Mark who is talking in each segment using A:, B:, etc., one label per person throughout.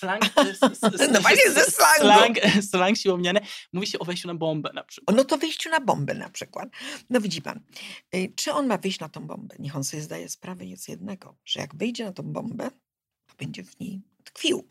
A: slang,
B: no właśnie ze slangu.
A: Slang, slang siłowniany. Mówi się o wejściu na bombę na przykład.
B: No to wejściu na bombę na przykład. No widzi pan, y, czy on ma wyjść na tą bombę? Niech on sobie zdaje sprawę z jednego, że jak wejdzie na tą bombę, to będzie w niej tkwił.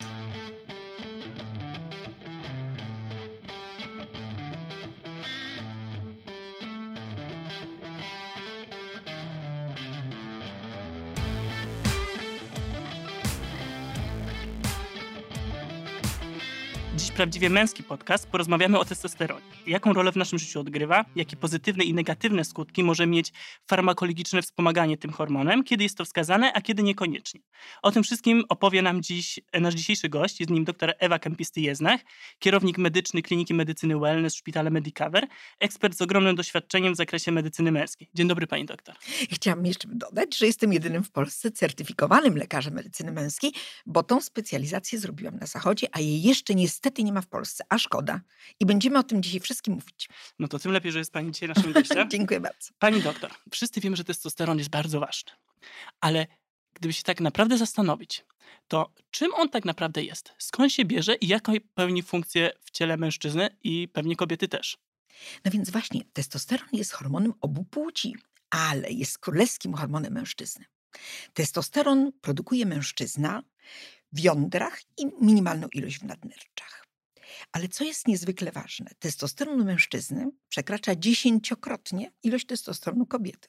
A: Prawdziwie męski podcast. Porozmawiamy o testosteronie. Jaką rolę w naszym życiu odgrywa, jakie pozytywne i negatywne skutki może mieć farmakologiczne wspomaganie tym hormonem, kiedy jest to wskazane, a kiedy niekoniecznie. O tym wszystkim opowie nam dziś nasz dzisiejszy gość. Jest nim dr Ewa Kempisty-Jeznach, kierownik medyczny Kliniki Medycyny Wellness w Szpitalu Medicover, ekspert z ogromnym doświadczeniem w zakresie medycyny męskiej. Dzień dobry pani doktor.
B: Chciałam jeszcze dodać, że jestem jedynym w Polsce certyfikowanym lekarzem medycyny męskiej, bo tą specjalizację zrobiłam na Zachodzie, a jej jeszcze niestety niestety nie ma w Polsce, a szkoda. I będziemy o tym dzisiaj wszystkim mówić.
A: No to tym lepiej, że jest Pani dzisiaj naszym gościem.
B: Dziękuję bardzo.
A: Pani doktor, wszyscy wiemy, że testosteron jest bardzo ważny, ale gdyby się tak naprawdę zastanowić, to czym on tak naprawdę jest? Skąd się bierze i jaką pełni funkcję w ciele mężczyzny i pewnie kobiety też?
B: No więc właśnie, testosteron jest hormonem obu płci, ale jest królewskim hormonem mężczyzny. Testosteron produkuje mężczyzna w jądrach i minimalną ilość w nadnerczach. Ale co jest niezwykle ważne, testosteron mężczyzny przekracza dziesięciokrotnie ilość testosteronu kobiety.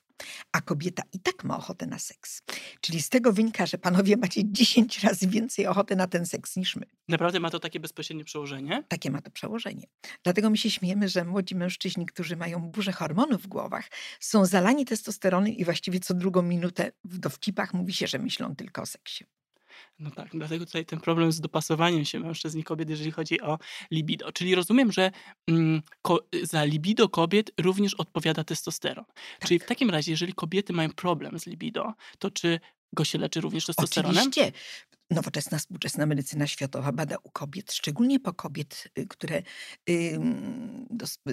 B: A kobieta i tak ma ochotę na seks. Czyli z tego wynika, że panowie macie 10 razy więcej ochoty na ten seks niż my.
A: Naprawdę ma to takie bezpośrednie przełożenie?
B: Takie ma to przełożenie. Dlatego my się śmiejemy, że młodzi mężczyźni, którzy mają burzę hormonów w głowach, są zalani testosteronem i właściwie co drugą minutę w dowcipach mówi się, że myślą tylko o seksie.
A: No tak, dlatego tutaj ten problem z dopasowaniem się mężczyzn i kobiet, jeżeli chodzi o libido. Czyli rozumiem, że mm, za libido kobiet również odpowiada testosteron. Tak. Czyli w takim razie, jeżeli kobiety mają problem z libido, to czy go się leczy również testosteronem?
B: Oczywiście. Nowoczesna, współczesna medycyna światowa bada u kobiet, szczególnie po kobiet, y, które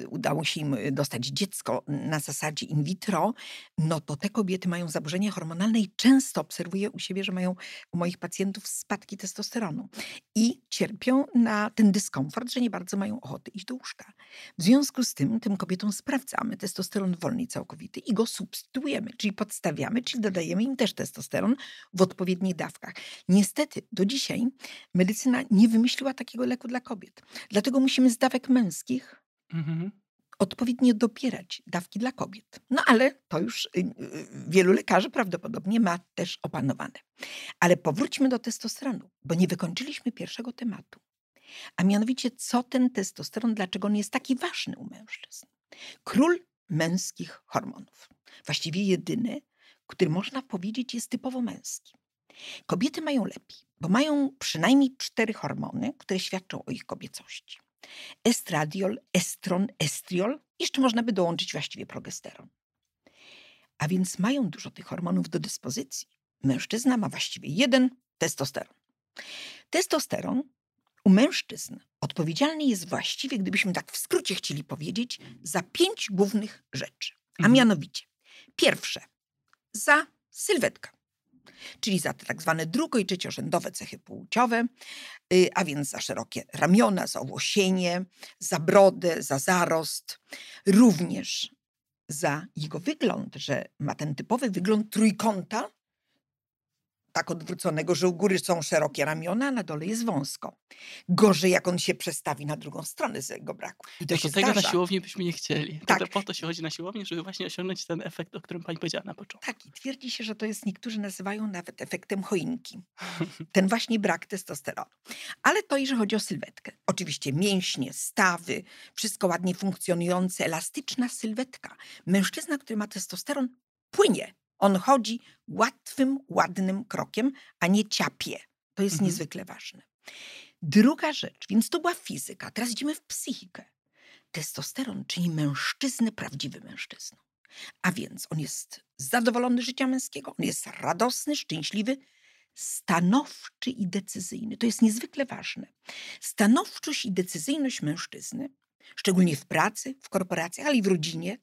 B: udało się im dostać dziecko na zasadzie in vitro, no to te kobiety mają zaburzenia hormonalne i często obserwuję u siebie, że mają u moich pacjentów spadki testosteronu i cierpią na ten dyskomfort, że nie bardzo mają ochoty iść do łóżka. W związku z tym tym kobietom sprawdzamy testosteron wolny całkowity i go substytuujemy, czyli podstawiamy, czyli dodajemy im też testosteron w odpowiednich dawkach. Niestety niestety do dzisiaj medycyna nie wymyśliła takiego leku dla kobiet. Dlatego musimy z dawek męskich mhm. odpowiednio dopierać dawki dla kobiet. No ale to już y, y, wielu lekarzy prawdopodobnie ma też opanowane. Ale powróćmy do testosteronu, bo nie wykończyliśmy pierwszego tematu. A mianowicie, co ten testosteron, dlaczego on jest taki ważny u mężczyzn? Król męskich hormonów. Właściwie jedyny, który można powiedzieć jest typowo męski. Kobiety mają lepiej, bo mają przynajmniej cztery hormony, które świadczą o ich kobiecości. Estradiol, estron, estriol, jeszcze można by dołączyć właściwie progesteron. A więc mają dużo tych hormonów do dyspozycji. Mężczyzna ma właściwie jeden testosteron. Testosteron u mężczyzn odpowiedzialny jest właściwie, gdybyśmy tak w skrócie chcieli powiedzieć, za pięć głównych rzeczy. A mhm. mianowicie, pierwsze, za sylwetkę czyli za te tak zwane drugo- i trzeciorzędowe cechy płciowe, y, a więc za szerokie ramiona, za owłosienie, za brodę, za zarost, również za jego wygląd, że ma ten typowy wygląd trójkąta, tak odwróconego, że u góry są szerokie ramiona, a na dole jest wąsko. Gorzej, jak on się przestawi na drugą stronę z jego braku.
A: I to, no to tego zdarza. na siłowni byśmy nie chcieli. Tak. To po to się chodzi na siłowni, żeby właśnie osiągnąć ten efekt, o którym pani powiedziała na początku.
B: Tak, i twierdzi się, że to jest, niektórzy nazywają nawet efektem choinki. Ten właśnie brak testosteronu. Ale to, jeżeli chodzi o sylwetkę. Oczywiście mięśnie, stawy, wszystko ładnie funkcjonujące, elastyczna sylwetka. Mężczyzna, który ma testosteron, płynie on chodzi łatwym, ładnym krokiem, a nie ciapie. To jest mhm. niezwykle ważne. Druga rzecz, więc to była fizyka, teraz idziemy w psychikę. Testosteron czyni mężczyznę prawdziwy mężczyzną. A więc on jest zadowolony życia męskiego, on jest radosny, szczęśliwy, stanowczy i decyzyjny. To jest niezwykle ważne. Stanowczość i decyzyjność mężczyzny, szczególnie w pracy, w korporacjach, ale i w rodzinie,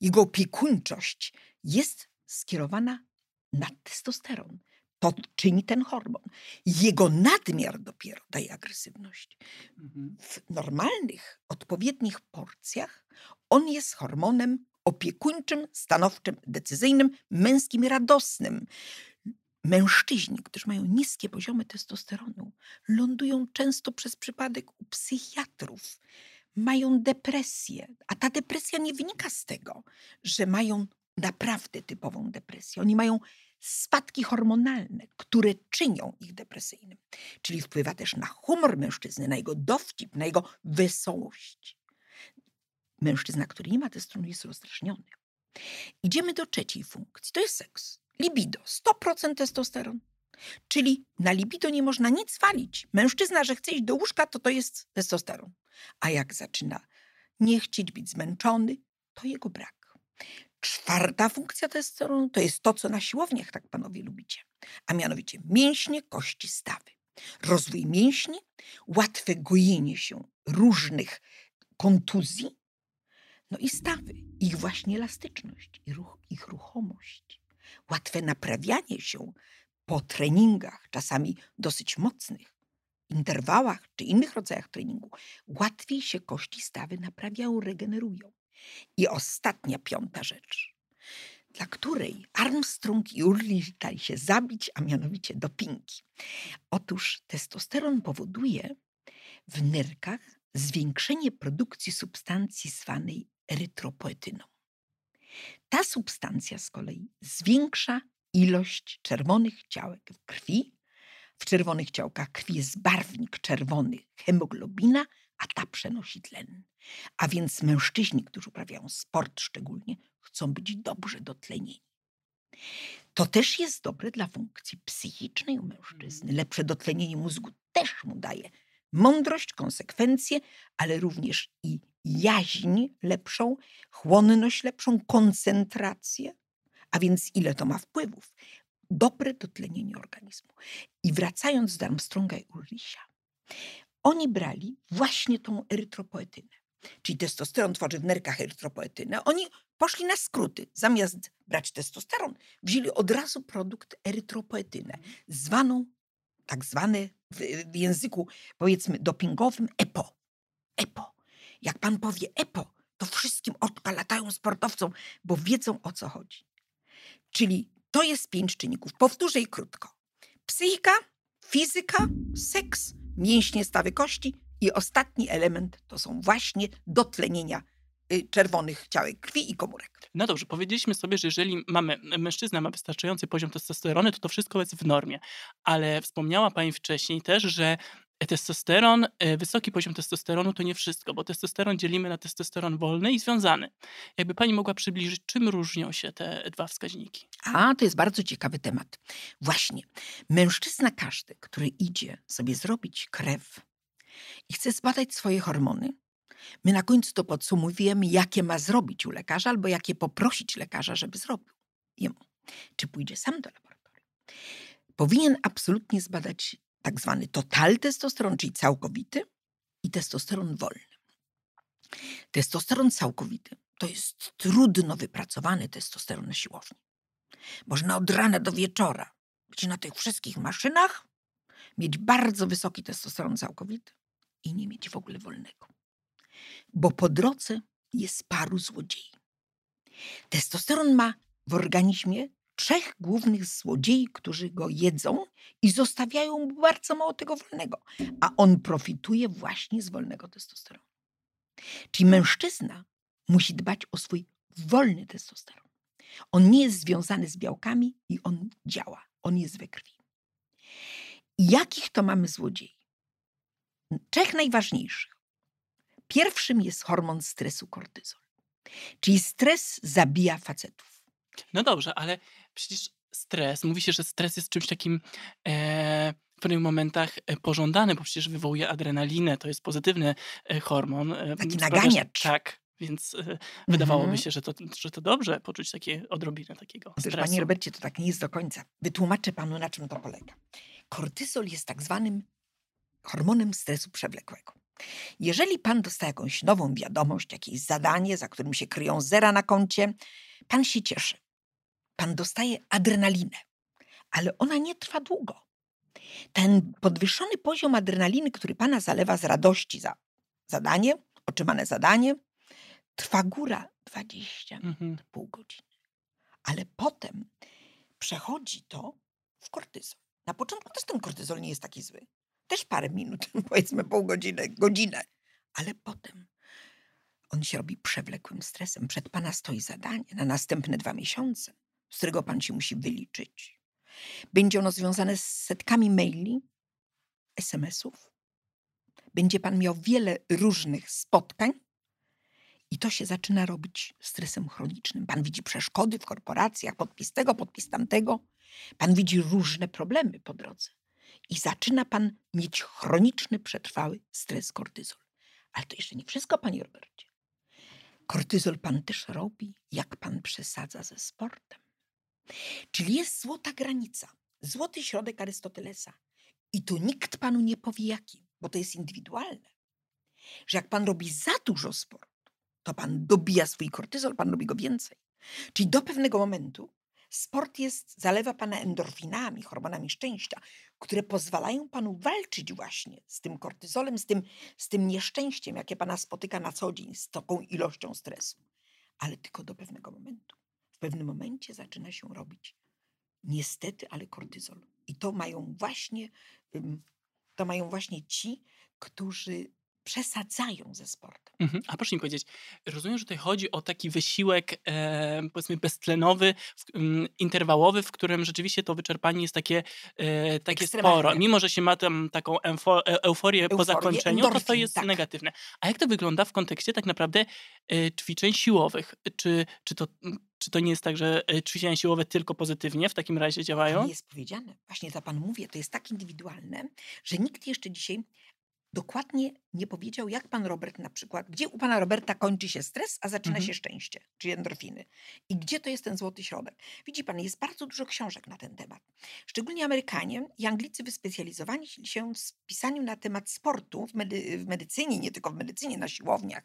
B: jego opiekuńczość jest skierowana na testosteron. To czyni ten hormon. Jego nadmiar dopiero daje agresywność.
A: Mhm.
B: W normalnych, odpowiednich porcjach on jest hormonem opiekuńczym, stanowczym, decyzyjnym, męskim i radosnym. Mężczyźni, którzy mają niskie poziomy testosteronu, lądują często przez przypadek u psychiatrów. Mają depresję, a ta depresja nie wynika z tego, że mają naprawdę typową depresję. Oni mają spadki hormonalne, które czynią ich depresyjnym. Czyli wpływa też na humor mężczyzny, na jego dowcip, na jego wesołość. Mężczyzna, który nie ma testosteronu, jest rozdrażniony. Idziemy do trzeciej funkcji. To jest seks. Libido. 100% testosteron. Czyli na libido nie można nic walić. Mężczyzna, że chce iść do łóżka, to to jest testosteron. A jak zaczyna nie chcieć być zmęczony, to jego brak. Czwarta funkcja testosteronu to jest to, co na siłowniach tak panowie lubicie, a mianowicie mięśnie, kości, stawy. Rozwój mięśni, łatwe gojenie się różnych kontuzji, no i stawy, ich właśnie elastyczność, ich, ich ruchomość, łatwe naprawianie się po treningach, czasami dosyć mocnych, interwałach czy innych rodzajach treningu, łatwiej się kości stawy naprawiają, regenerują. I ostatnia, piąta rzecz, dla której Armstrong i Urlich dali się zabić, a mianowicie dopingi. Otóż testosteron powoduje w nerkach zwiększenie produkcji substancji zwanej erytropoetyną. Ta substancja z kolei zwiększa ilość czerwonych ciałek w krwi. W czerwonych ciałkach krwi jest barwnik czerwony, hemoglobina, a ta przenosi tlen. A więc mężczyźni, którzy uprawiają sport szczególnie, chcą być dobrze dotlenieni. To też jest dobre dla funkcji psychicznej u mężczyzny. Lepsze dotlenienie mózgu też mu daje mądrość, konsekwencje, ale również i jaźń lepszą, chłonność lepszą, koncentrację. A więc ile to ma wpływów? Dobre dotlenienie organizmu. I wracając do Armstronga i Ulricha, oni brali właśnie tą erytropoetynę. Czyli testosteron tworzy w nerkach erytropoetynę. Oni poszli na skróty. Zamiast brać testosteron, wzięli od razu produkt erytropoetynę, zwaną, tak zwane w, w języku powiedzmy dopingowym EPO. EPO. Jak pan powie EPO, to wszystkim oczka latają sportowcom, bo wiedzą o co chodzi. Czyli to jest pięć czynników. Powtórzę i krótko. Psychika, fizyka, seks, mięśnie, stawy kości i ostatni element to są właśnie dotlenienia y, czerwonych ciałek krwi i komórek.
A: No dobrze, powiedzieliśmy sobie, że jeżeli mamy, mężczyzna ma wystarczający poziom testosteronu, to to wszystko jest w normie. Ale wspomniała Pani wcześniej też, że testosteron, e, wysoki poziom testosteronu to nie wszystko, bo testosteron dzielimy na testosteron wolny i związany. Jakby Pani mogła przybliżyć, czym różnią się te dwa wskaźniki?
B: A, to jest bardzo ciekawy temat. Właśnie, mężczyzna każdy, który idzie sobie zrobić krew i chce zbadać swoje hormony, my na końcu to podsumowujemy, jakie ma zrobić u lekarza albo jakie poprosić lekarza, żeby zrobił jemu. Czy pójdzie sam do laboratorium. Powinien absolutnie zbadać tak zwany total testosteron, czyli całkowity, i testosteron wolny. Testosteron całkowity to jest trudno wypracowany testosteron na siłowni. Można od rana do wieczora być na tych wszystkich maszynach, mieć bardzo wysoki testosteron całkowity i nie mieć w ogóle wolnego. Bo po drodze jest paru złodziei. Testosteron ma w organizmie trzech głównych złodziei, którzy go jedzą i zostawiają bardzo mało tego wolnego, a on profituje właśnie z wolnego testosteronu. Czyli mężczyzna musi dbać o swój wolny testosteron. On nie jest związany z białkami i on działa, on jest we krwi. Jakich to mamy złodziei? Trzech najważniejszych. Pierwszym jest hormon stresu kortyzol. Czyli stres zabija facetów.
A: No dobrze, ale przecież stres, mówi się, że stres jest czymś takim e, w pewnych momentach e, pożądany, bo przecież wywołuje adrenalinę, to jest pozytywny e, hormon. e,
B: Taki
A: sprawia, że-
B: naganiacz.
A: Tak, więc wydawałoby
B: Mhm.
A: się, że to, że to dobrze poczuć takie odrobinę takiego
B: Otóż,
A: stresu.
B: panie Robercie, to tak nie jest do końca. Wytłumaczę panu, na czym to polega. Kortyzol jest tak zwanym hormonem stresu przewlekłego. Jeżeli pan dostaje jakąś nową wiadomość, jakieś zadanie, za którym się kryją zera na koncie, pan się cieszy. Pan dostaje adrenalinę. ale ona nie trwa długo. Ten podwyższony poziom adrenaliny, który pana zalewa z radości za zadanie, otrzymane zadanie, trwa góra 20
A: Mhm.
B: pół godziny. Ale potem przechodzi to w kortyzol. Na początku też ten kortyzol nie jest taki zły. Też parę minut, powiedzmy pół godziny, godzinę. Ale potem on się robi przewlekłym stresem. Przed pana stoi zadanie na następne dwa miesiące, którego pan się musi wyliczyć. Będzie ono związane z setkami maili, SMS-ów. Będzie pan miał wiele różnych spotkań, i to się zaczyna robić stresem chronicznym. Pan widzi przeszkody w korporacjach, podpis tego, podpis tamtego. Pan widzi różne problemy po drodze. I zaczyna pan mieć chroniczny, przetrwały stres kortyzol. Ale to jeszcze nie wszystko, panie Robercie. Kortyzol pan też robi, jak pan przesadza ze sportem. Czyli jest złota granica, złoty środek Arystotelesa. I tu nikt panu nie powie jaki, bo to jest indywidualne. Że jak pan robi za dużo sportu, to pan dobija swój kortyzol, pan robi go więcej. Czyli do pewnego momentu sport jest, zalewa pana endorfinami, hormonami szczęścia, które pozwalają panu walczyć właśnie z tym kortyzolem, z tym, z tym nieszczęściem, jakie pana spotyka na co dzień, z taką ilością stresu. Ale tylko do pewnego momentu. W pewnym momencie zaczyna się robić niestety, ale kortyzol. I to mają właśnie, to mają właśnie ci, którzy przesadzają ze sportem.
A: Mhm. A proszę mi powiedzieć, rozumiem, że tutaj chodzi o taki wysiłek, e, powiedzmy, beztlenowy, w, mm, interwałowy, w którym rzeczywiście to wyczerpanie jest takie, e, takie sporo. Mimo, że się ma tam taką emfo, e, euforię, po
B: Euforię,
A: zakończeniu, to to
B: endorfin,
A: jest
B: tak.
A: negatywne. A jak to wygląda w kontekście tak naprawdę e, ćwiczeń siłowych? Czy, czy, to, czy to nie jest tak, że e, ćwiczenia siłowe tylko pozytywnie w takim razie
B: To
A: działają?
B: nie jest powiedziane. Właśnie to panu mówię, to jest tak indywidualne, że nikt jeszcze dzisiaj dokładnie nie powiedział, jak pan Robert na przykład, gdzie u pana Roberta kończy się stres, a zaczyna
A: Mhm.
B: się szczęście, czyli endorfiny. I gdzie to jest ten złoty środek? Widzi pan, jest bardzo dużo książek na ten temat. Szczególnie Amerykanie i Anglicy wyspecjalizowali się w pisaniu na temat sportu w, medy w medycynie, nie tylko w medycynie, na siłowniach.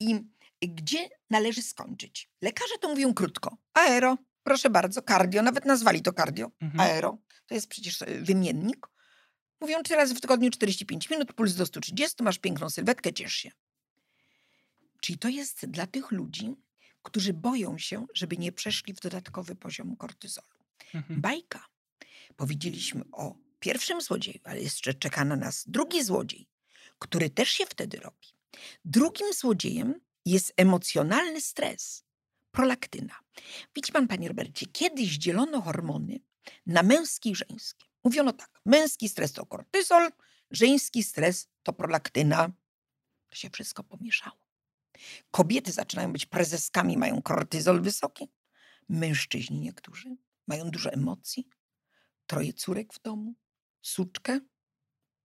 B: I gdzie należy skończyć? Lekarze to mówią krótko. Aero, proszę bardzo, cardio, nawet nazwali to cardio.
A: Mhm.
B: Aero, to jest przecież e, wymiennik. Mówią trzy razy w tygodniu 45 minut, puls do 130, masz piękną sylwetkę, ciesz się. Czyli to jest dla tych ludzi, którzy boją się, żeby nie przeszli w dodatkowy poziom kortyzolu.
A: Mhm.
B: Bajka. Powiedzieliśmy o pierwszym złodzieju, ale jeszcze czeka na nas drugi złodziej, który też się wtedy robi. Drugim złodziejem jest emocjonalny stres, prolaktyna. Widzi pan, panie Robercie, kiedyś dzielono hormony na męskie i żeńskie. Mówiono tak, męski stres to kortyzol, żeński stres to prolaktyna. To się wszystko pomieszało. Kobiety zaczynają być prezeskami, mają kortyzol wysoki. Mężczyźni niektórzy mają dużo emocji. Troje córek w domu, suczkę,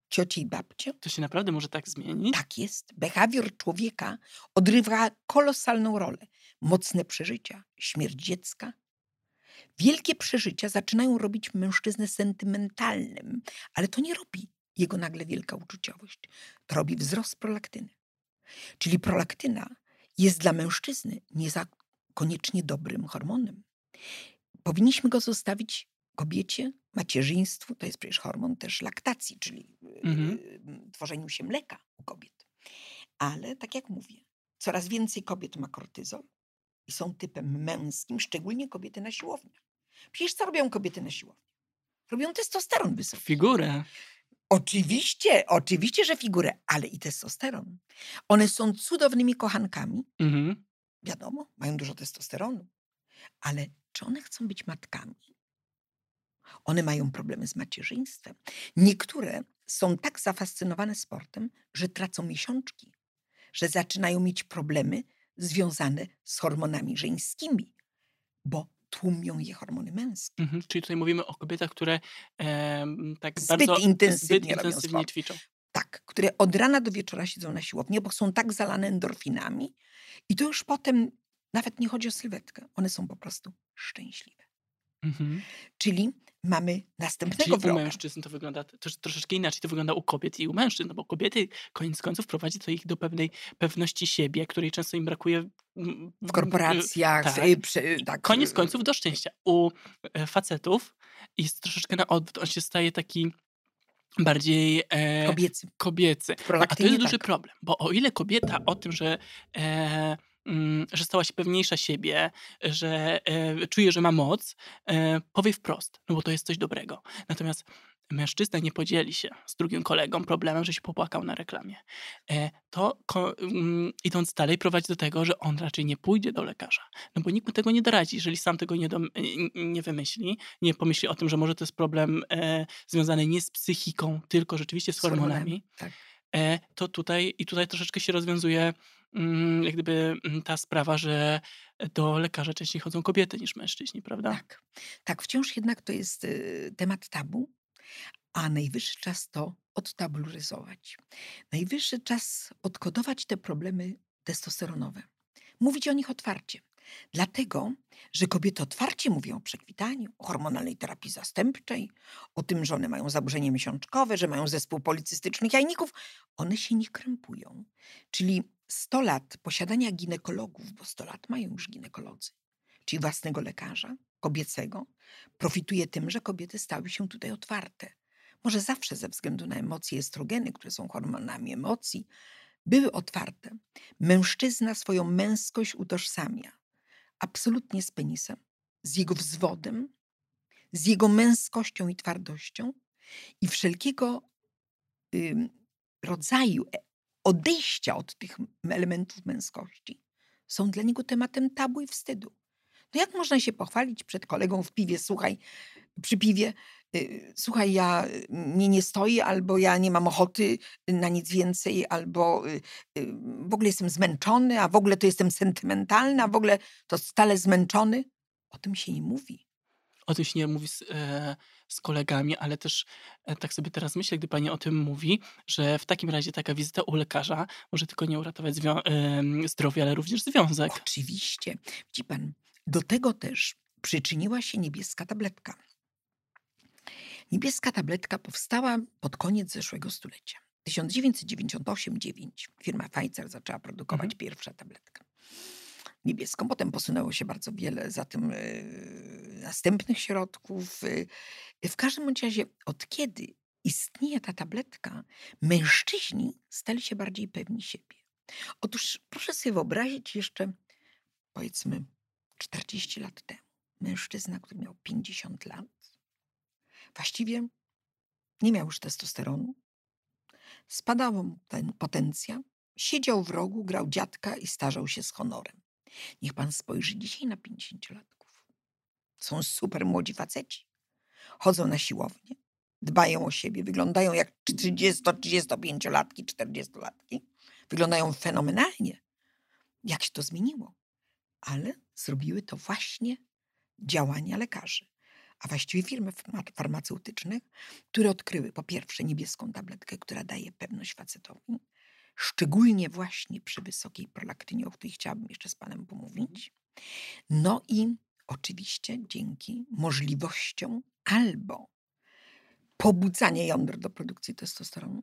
B: ciocie i babcie.
A: To się naprawdę może tak zmienić?
B: Tak jest. Behawior człowieka odgrywa kolosalną rolę. Mocne przeżycia, śmierć dziecka. Wielkie przeżycia zaczynają robić mężczyznę sentymentalnym, ale to nie robi jego nagle wielka uczuciowość. To robi wzrost prolaktyny. Czyli prolaktyna jest dla mężczyzny nie za koniecznie dobrym hormonem. Powinniśmy go zostawić kobiecie, macierzyństwu, to jest przecież hormon też laktacji, czyli
A: Mhm.
B: yy, tworzeniu się mleka u kobiet. Ale tak jak mówię, coraz więcej kobiet ma kortyzol i są typem męskim, szczególnie kobiety na siłowniach. Przecież co robią kobiety na siłowni? Robią testosteron wysoki.
A: Figurę.
B: Oczywiście, oczywiście, że figurę, ale i testosteron. One są cudownymi kochankami,
A: Mhm.
B: wiadomo, mają dużo testosteronu, ale czy one chcą być matkami? One mają problemy z macierzyństwem. Niektóre są tak zafascynowane sportem, że tracą miesiączki, że zaczynają mieć problemy związane z hormonami żeńskimi, bo tłumią je hormony męskie.
A: Mhm. Czyli tutaj mówimy o kobietach, które em, tak
B: Zbyt
A: bardzo
B: intensywnie
A: zbyt intensywnie ćwiczą.
B: Tak, które od rana do wieczora siedzą na siłowni, bo są tak zalane endorfinami i to już potem nawet nie chodzi o sylwetkę. One są po prostu szczęśliwe.
A: Mhm.
B: Czyli mamy następnego
A: Czyli u
B: wroga.
A: mężczyzn to wygląda też troszeczkę inaczej. To wygląda u kobiet i u mężczyzn, no bo kobiety koniec końców prowadzi to ich do pewnej pewności siebie, której często im brakuje
B: W korporacjach,
A: tak.
B: przy, tak.
A: Koniec
B: y,
A: końców do szczęścia. U e, facetów jest troszeczkę na odwrót. On się staje taki bardziej e,
B: Kobiecy.
A: kobiecy. A to jest duży
B: tak.
A: problem, bo o ile kobieta o tym, że, e, że stała się pewniejsza siebie, że e, czuje, że ma moc, e, powie wprost, no bo to jest coś dobrego. Natomiast mężczyzna nie podzieli się z drugim kolegą problemem, że się popłakał na reklamie. E, to mm, idąc dalej prowadzi do tego, że on raczej nie pójdzie do lekarza, no bo nikt mu tego nie doradzi, jeżeli sam tego nie, n- nie wymyśli, nie pomyśli o tym, że może to jest problem związany nie z psychiką, tylko rzeczywiście z
B: Z hormonami,
A: hormonami,
B: tak.
A: to tutaj i tutaj troszeczkę się rozwiązuje mm, jak gdyby mm, ta sprawa, że do lekarza częściej chodzą kobiety niż mężczyźni, prawda?
B: Tak. Tak, wciąż jednak to jest y, temat tabu, a najwyższy czas to odtabularyzować. Najwyższy czas odkodować te problemy testosteronowe. Mówić o nich otwarcie. Dlatego, że kobiety otwarcie mówią o przekwitaniu, o hormonalnej terapii zastępczej, o tym, że one mają zaburzenie miesiączkowe, że mają zespół policystycznych jajników. One się nie krępują. Czyli 100 lat posiadania ginekologów, bo 100 lat mają już ginekolodzy, czyli własnego lekarza kobiecego, profituje tym, że kobiety stały się tutaj otwarte. Może zawsze ze względu na emocje, estrogeny, które są hormonami emocji, były otwarte. Mężczyzna swoją męskość utożsamia absolutnie z penisem, z jego wzwodem, z jego męskością i twardością i wszelkiego ym, rodzaju e- odejścia od tych elementów męskości są dla niego tematem tabu i wstydu. No jak można się pochwalić przed kolegą w piwie, słuchaj, przy piwie, y, słuchaj, ja y, mnie nie stoi, albo ja nie mam ochoty na nic więcej, albo y, w ogóle jestem zmęczony, a w ogóle to jestem sentymentalny, a w ogóle to stale zmęczony. O tym się nie mówi.
A: O tym się nie mówi z, e, z kolegami, ale też e, tak sobie teraz myślę, gdy pani o tym mówi, że w takim razie taka wizyta u lekarza może tylko nie uratować em, zdrowia, ale również związek.
B: Oczywiście. Widzi pan, do tego też przyczyniła się niebieska tabletka. Niebieska tabletka powstała pod koniec zeszłego stulecia. 1998-9 firma Pfizer zaczęła produkować
A: Mhm.
B: pierwszą tabletkę niebieską. Potem posunęło się bardzo wiele za tym yy, następnych środków. Yy. W każdym razie, od kiedy istnieje ta tabletka, mężczyźni stali się bardziej pewni siebie. Otóż proszę sobie wyobrazić jeszcze, powiedzmy, 40 lat temu. Mężczyzna, który miał 50 lat, właściwie nie miał już testosteronu, spadał mu ten potencjał, siedział w rogu, grał dziadka i starzał się z honorem. Niech pan spojrzy dzisiaj na 50-latków. Są super młodzi faceci. Chodzą na siłownię, dbają o siebie, wyglądają jak 30-35-latki, 40-latki. Wyglądają fenomenalnie. Jak się to zmieniło? Ale zrobiły to właśnie działania lekarzy, a właściwie firmy farma- farmaceutycznych, które odkryły po pierwsze niebieską tabletkę, która daje pewność facetowi, szczególnie właśnie przy wysokiej prolaktynie, o której chciałabym jeszcze z panem pomówić. No i oczywiście dzięki możliwościom albo pobudzania jąder do produkcji testosteronu,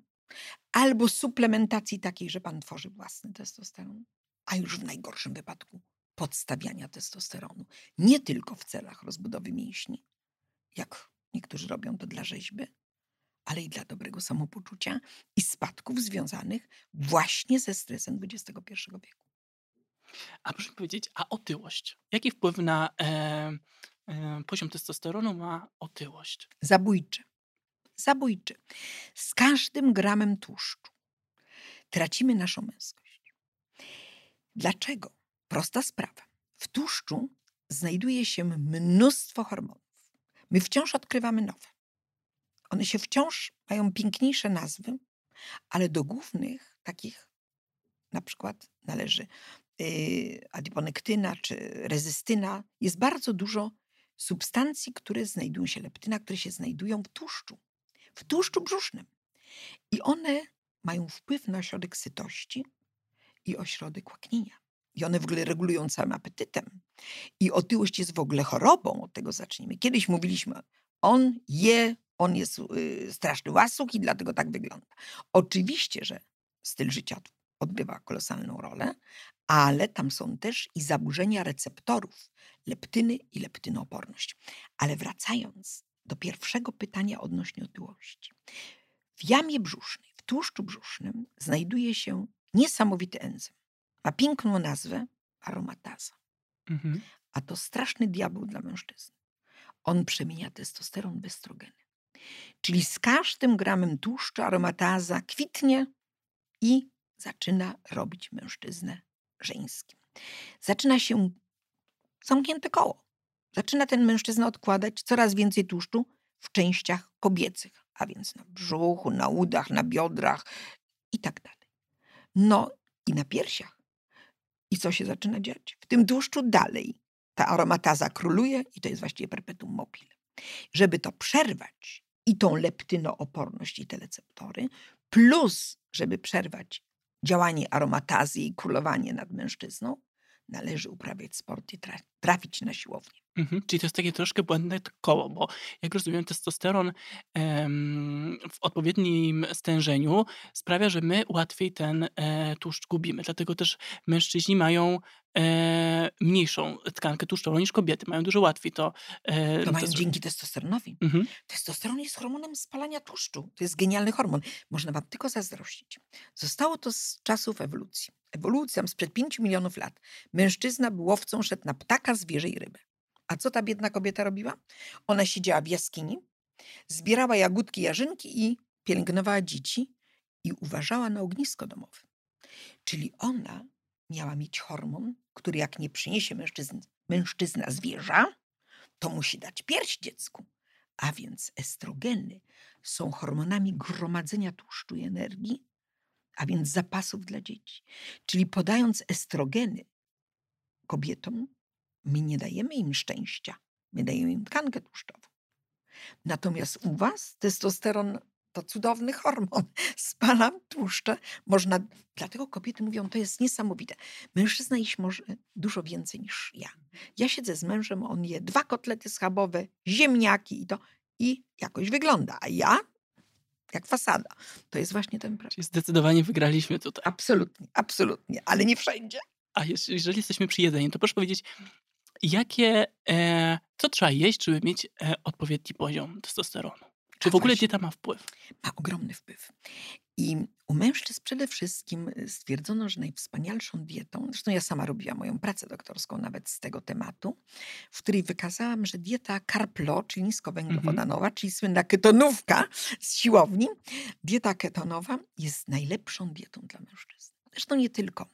B: albo suplementacji takiej, że pan tworzy własny testosteron, a już w najgorszym wypadku podstawiania testosteronu. Nie tylko w celach rozbudowy mięśni, jak niektórzy robią to dla rzeźby, ale i dla dobrego samopoczucia i spadków związanych właśnie ze stresem XXI wieku.
A: A proszę powiedzieć, a otyłość? Jaki wpływ na e, e, poziom testosteronu ma otyłość?
B: Zabójczy. Zabójczy. Z każdym gramem tłuszczu tracimy naszą męskość. Dlaczego? Prosta sprawa. W tłuszczu znajduje się mnóstwo hormonów. My wciąż odkrywamy nowe. One się wciąż mają piękniejsze nazwy, ale do głównych takich na przykład należy yy, adiponektyna czy rezystyna. Jest bardzo dużo substancji, które znajdują się, leptyna, które się znajdują w tłuszczu, w tłuszczu brzusznym. I one mają wpływ na ośrodek sytości i ośrodek łaknienia. I one w ogóle regulują całym apetytem. I otyłość jest w ogóle chorobą, od tego zacznijmy. Kiedyś mówiliśmy, on je, on jest y, straszny łasuk i dlatego tak wygląda. Oczywiście, że styl życia od- odgrywa kolosalną rolę, ale tam są też i zaburzenia receptorów leptyny i leptynooporność. Ale wracając do pierwszego pytania odnośnie otyłości. W jamie brzusznej, w tłuszczu brzusznym znajduje się niesamowity enzym. Ma piękną nazwę aromataza.
A: Mhm.
B: A to straszny diabeł dla mężczyzny. On przemienia testosteron w estrogeny. Czyli z każdym gramem tłuszczu aromataza kwitnie i zaczyna robić mężczyznę żeńskim. Zaczyna się zamknięte koło. Zaczyna ten mężczyzna odkładać coraz więcej tłuszczu w częściach kobiecych, a więc na brzuchu, na udach, na biodrach i tak dalej. No i na piersiach. I co się zaczyna dziać? W tym tłuszczu dalej ta aromataza króluje i to jest właściwie perpetuum mobile. Żeby to przerwać i tą leptynooporność i te receptory, plus żeby przerwać działanie aromatazy i królowanie nad mężczyzną, należy uprawiać sport i tra- trafić na siłownię.
A: Mhm. Czyli to jest takie troszkę błędne koło, bo jak rozumiem, testosteron em, w odpowiednim stężeniu sprawia, że my łatwiej ten e, tłuszcz gubimy. Dlatego też mężczyźni mają e, mniejszą tkankę tłuszczową niż kobiety. Mają dużo łatwiej to. E,
B: To mają
A: zrobić.
B: dzięki testosteronowi.
A: Mhm.
B: Testosteron jest hormonem spalania tłuszczu. To jest genialny hormon. Można wam tylko zazdrościć. Zostało to z czasów ewolucji. Ewolucja sprzed 5 milionów lat. Mężczyzna był łowcą, szedł na ptaka, zwierzę i rybę. A co ta biedna kobieta robiła? Ona siedziała w jaskini, zbierała jagódki, jarzynki i pielęgnowała dzieci i uważała na ognisko domowe. Czyli ona miała mieć hormon, który jak nie przyniesie mężczyzn, mężczyzna zwierza, to musi dać pierś dziecku. A więc estrogeny są hormonami gromadzenia tłuszczu i energii, a więc zapasów dla dzieci. Czyli podając estrogeny kobietom, my nie dajemy im szczęścia, my dajemy im tkankę tłuszczową. Natomiast u was testosteron to cudowny hormon. Spala tłuszcze. Można, dlatego kobiety mówią, to jest niesamowite. Mężczyzna jeść może dużo więcej niż ja. Ja siedzę z mężem, on je dwa kotlety schabowe, ziemniaki i to i jakoś wygląda. A ja jak fasada. To jest właśnie ten problem.
A: Czyli zdecydowanie wygraliśmy tutaj.
B: Absolutnie, absolutnie, ale nie wszędzie.
A: A jeż- jeżeli jesteśmy przy jedzeniu, to proszę powiedzieć, jakie, e, co trzeba jeść, żeby mieć e, odpowiedni poziom testosteronu? Czy w ogóle dieta ma wpływ?
B: ma ogromny wpływ. I u mężczyzn przede wszystkim y, stwierdzono, że najwspanialszą dietą, zresztą ja sama robiłam moją pracę doktorską nawet z tego tematu, w której wykazałam, że dieta carb-low, czyli niskowęglowodanowa, czyli słynna ketonówka z siłowni, dieta ketonowa jest najlepszą dietą dla mężczyzn. Zresztą nie tylko,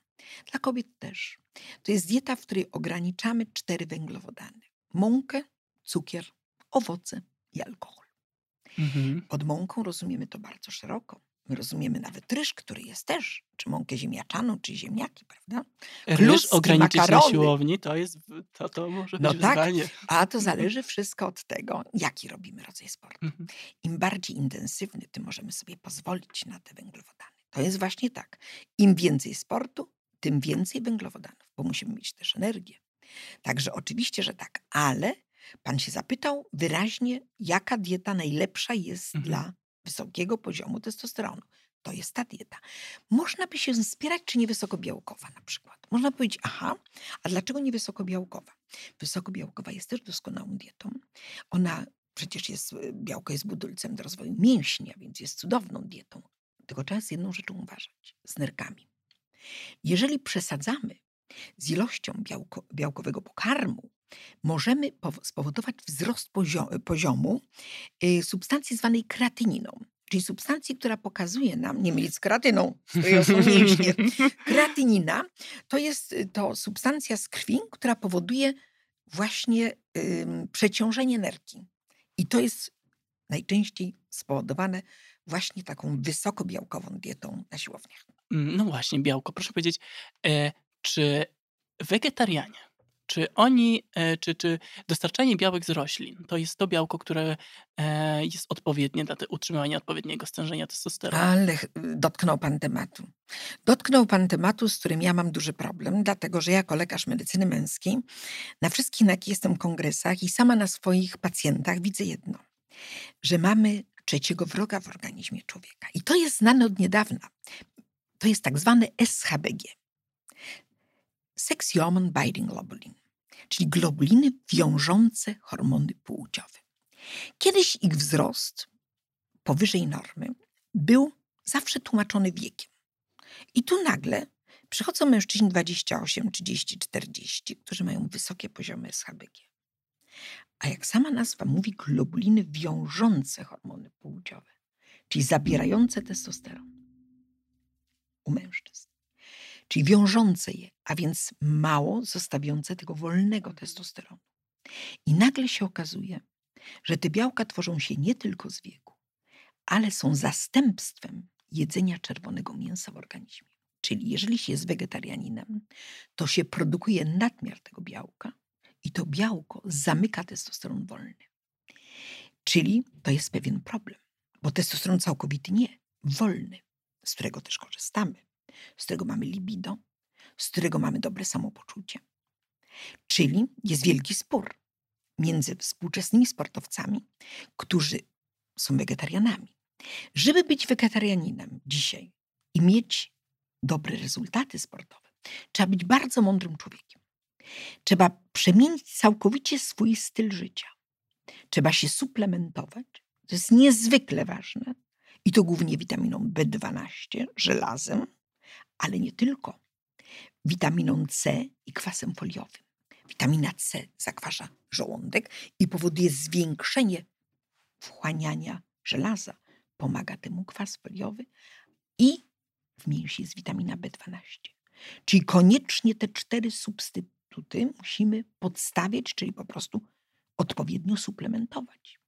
B: dla kobiet też. To jest dieta, w której ograniczamy cztery węglowodany. Mąkę, cukier, owoce i alkohol.
A: Mhm.
B: Pod mąką rozumiemy to bardzo szeroko. My rozumiemy nawet ryż, który jest też, czy mąkę ziemniaczaną, czy ziemniaki, prawda?
A: Ryż
B: Kluski,
A: ograniczyć na
B: makarony.
A: siłowni, to jest, to, to może
B: No
A: być
B: tak.
A: wyzwanie.
B: A to zależy wszystko od tego, jaki robimy rodzaj sportu.
A: Mhm.
B: Im bardziej intensywny, tym możemy sobie pozwolić na te węglowodany. To jest właśnie tak. Im więcej sportu, tym więcej węglowodanów, bo musimy mieć też energię. Także oczywiście, że tak, ale pan się zapytał wyraźnie, jaka dieta najlepsza jest
A: Mhm.
B: dla wysokiego poziomu testosteronu. To jest ta dieta. Można by się spierać, czy nie wysokobiałkowa na przykład. Można powiedzieć, aha, a dlaczego nie wysokobiałkowa? Wysokobiałkowa jest też doskonałą dietą. Ona przecież jest, y, białko jest budulcem do rozwoju mięśnia, więc jest cudowną dietą. Tylko trzeba z jedną rzeczą uważać, z nerkami. Jeżeli przesadzamy z ilością białko, białkowego pokarmu, możemy pow- spowodować wzrost pozio- poziomu y, substancji zwanej kreatyniną, czyli substancji, która pokazuje nam, nie mylić z kreatyną, z której są mięśnie. Kreatynina to jest y, to substancja z krwi, która powoduje właśnie ym, przeciążenie nerki. I to jest najczęściej spowodowane właśnie taką wysokobiałkową dietą na siłowniach.
A: Mm, No właśnie, białko. Proszę powiedzieć, e, czy wegetarianie, czy oni, e, czy, czy dostarczanie białek z roślin, to jest to białko, które e, jest odpowiednie dla utrzymywania odpowiedniego stężenia testosteronu?
B: Ale dotknął pan tematu. Dotknął pan tematu, z którym ja mam duży problem, dlatego że jako lekarz medycyny męskiej na wszystkich, na jakich jestem kongresach i sama na swoich pacjentach widzę jedno, że mamy trzeciego wroga w organizmie człowieka. I to jest znane od niedawna. To jest tak zwane SHBG. Sex Hormone Binding Globulin, czyli globuliny wiążące hormony płciowe. Kiedyś ich wzrost powyżej normy był zawsze tłumaczony wiekiem. I tu nagle przychodzą mężczyźni 28, 30, 40, którzy mają wysokie poziomy SHBG. A jak sama nazwa mówi, globuliny wiążące hormony płciowe, czyli zabierające testosteron u mężczyzn. Czyli wiążące je, a więc mało zostawiające tego wolnego testosteronu. I nagle się okazuje, że te białka tworzą się nie tylko z wieku, ale są zastępstwem jedzenia czerwonego mięsa w organizmie. Czyli jeżeli się jest wegetarianinem, to się produkuje nadmiar tego białka i to białko zamyka testosteron wolny. Czyli to jest pewien problem, bo testosteron całkowity nie, wolny, z którego też korzystamy, z którego mamy libido, z którego mamy dobre samopoczucie. Czyli jest wielki spór między współczesnymi sportowcami, którzy są wegetarianami. Żeby być wegetarianinem dzisiaj i mieć dobre rezultaty sportowe, trzeba być bardzo mądrym człowiekiem. Trzeba przemienić całkowicie swój styl życia. Trzeba się suplementować. To jest niezwykle ważne. I to głównie witaminą B12, żelazem, ale nie tylko. Witaminą C i kwasem foliowym. Witamina C zakwasza żołądek i powoduje zwiększenie wchłaniania żelaza. Pomaga temu kwas foliowy i w mięsie jest witamina B12. Czyli koniecznie te cztery substytuty musimy podstawiać, czyli po prostu odpowiednio suplementować.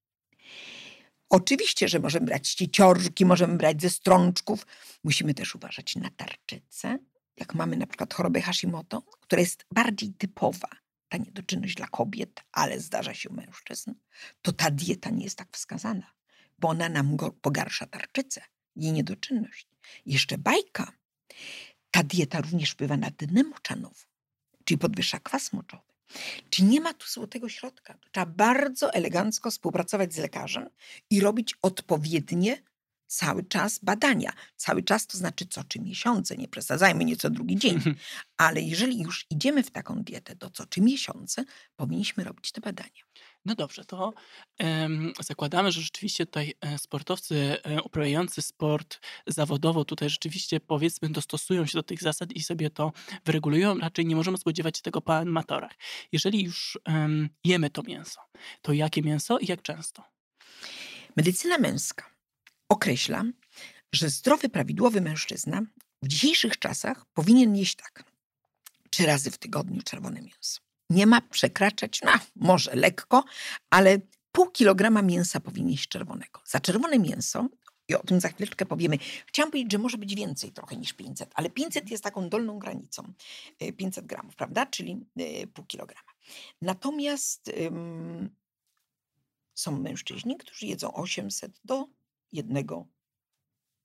B: Oczywiście, że możemy brać cieciorki, możemy brać ze strączków. Musimy też uważać na tarczycę. Jak mamy na przykład chorobę Hashimoto, która jest bardziej typowa, ta niedoczynność dla kobiet, ale zdarza się u mężczyzn, to ta dieta nie jest tak wskazana, bo ona nam pogarsza tarczycę, jej niedoczynność. Jeszcze bajka. Ta dieta również wpływa na dnę moczanową, czyli podwyższa kwas moczowy. Czyli nie ma tu złotego środka. Trzeba bardzo elegancko współpracować z lekarzem i robić odpowiednie cały czas badania. Cały czas to znaczy co trzy miesiące, nie przesadzajmy, nie co drugi dzień. Mhm. Ale jeżeli już idziemy w taką dietę, to co trzy miesiące powinniśmy robić te badania.
A: No dobrze, to zakładamy, że rzeczywiście tutaj e, sportowcy e, uprawiający sport zawodowo tutaj rzeczywiście powiedzmy dostosują się do tych zasad i sobie to wyregulują. Raczej nie możemy spodziewać się tego po amatorach. Jeżeli już jemy to mięso, to jakie mięso i jak często?
B: Medycyna męska określa, że zdrowy, prawidłowy mężczyzna w dzisiejszych czasach powinien jeść tak. Trzy razy w tygodniu czerwone mięso nie ma przekraczać, no może lekko, ale pół kilograma mięsa powinien jeść czerwonego. Za czerwone mięso, i o tym za chwileczkę powiemy, chciałam powiedzieć, że może być więcej trochę niż 500, ale 500 jest taką dolną granicą, 500 y, gramów, prawda, czyli y, pół kilograma. Natomiast ym, są mężczyźni, którzy jedzą 800 do 1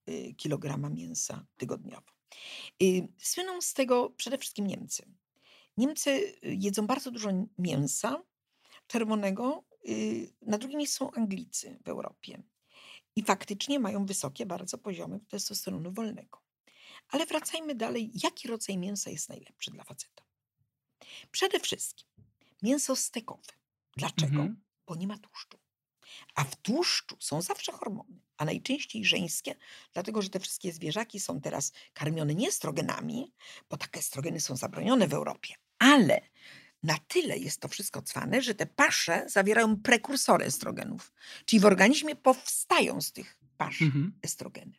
B: y, kilograma mięsa tygodniowo. Słyną z tego przede wszystkim Niemcy. Niemcy y, jedzą bardzo dużo mięsa czerwonego. Y, na drugim miejscu są Anglicy w Europie. I faktycznie mają wysokie bardzo poziomy testosteronu wolnego. Ale wracajmy dalej. Jaki rodzaj mięsa jest najlepszy dla faceta? Przede wszystkim mięso stekowe. Dlaczego? Mhm. Bo nie ma tłuszczu. A w tłuszczu są zawsze hormony, a najczęściej żeńskie, dlatego że te wszystkie zwierzaki są teraz karmione nie estrogenami, bo takie estrogeny są zabronione w Europie, ale na tyle jest to wszystko cwane, że te pasze zawierają prekursory estrogenów. Czyli w organizmie powstają z tych pasz mhm. estrogeny.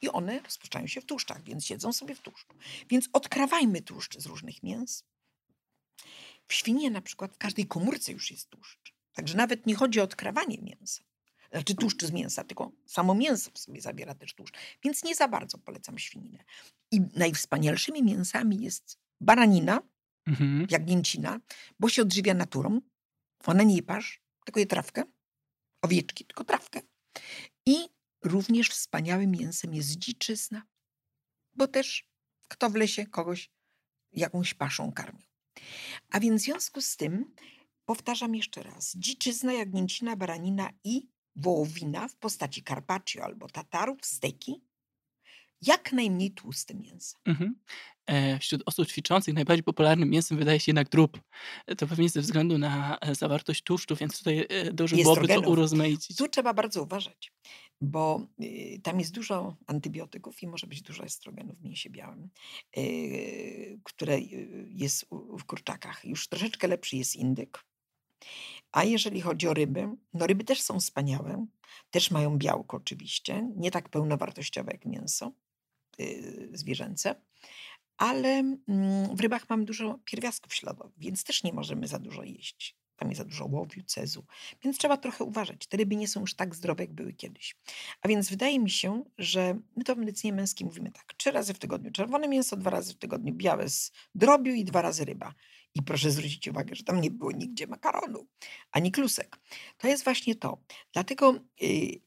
B: I one rozpuszczają się w tłuszczach, więc siedzą sobie w tłuszczu. Więc odkrawajmy tłuszcz z różnych mięs. W świnie na przykład w każdej komórce już jest tłuszcz. Także nawet nie chodzi o odkrawanie mięsa. Znaczy tłuszcz z mięsa, tylko samo mięso w sobie zawiera też tłuszcz. Więc nie za bardzo polecam świninę. I najwspanialszymi mięsami jest baranina, Mhm. jagnięcina, bo się odżywia naturą. Ona nie je pasz, tylko je trawkę. Owieczki, tylko trawkę. I również wspaniałym mięsem jest dziczyzna, bo też kto w lesie kogoś jakąś paszą karmił. A więc w związku z tym, powtarzam jeszcze raz, dziczyzna, jagnięcina, baranina i wołowina w postaci carpaccio albo tatarów, steki, jak najmniej tłuste mięso.
A: Mhm. E, wśród osób ćwiczących najbardziej popularnym mięsem wydaje się jednak drób. E, To pewnie ze względu na e, zawartość tłuszczu, więc tutaj dobrze byłoby to urozmaicić.
B: Tu trzeba bardzo uważać, bo y, tam jest dużo antybiotyków i może być dużo estrogenów w mięsie białym, y, które y, jest w kurczakach. Już troszeczkę lepszy jest indyk. A jeżeli chodzi o ryby, no ryby też są wspaniałe, też mają białko oczywiście, nie tak pełnowartościowe jak mięso zwierzęce, ale mm, w rybach mamy dużo pierwiastków śladowych, więc też nie możemy za dużo jeść. Tam jest za dużo łowiu, cezu, więc trzeba trochę uważać. Te ryby nie są już tak zdrowe, jak były kiedyś. A więc wydaje mi się, że my to w medycynie męskiej mówimy tak. Trzy razy w tygodniu czerwone mięso, dwa razy w tygodniu białe z drobiu i dwa razy ryba. I proszę zwrócić uwagę, że tam nie było nigdzie makaronu, ani klusek. To jest właśnie to. Dlatego, yy,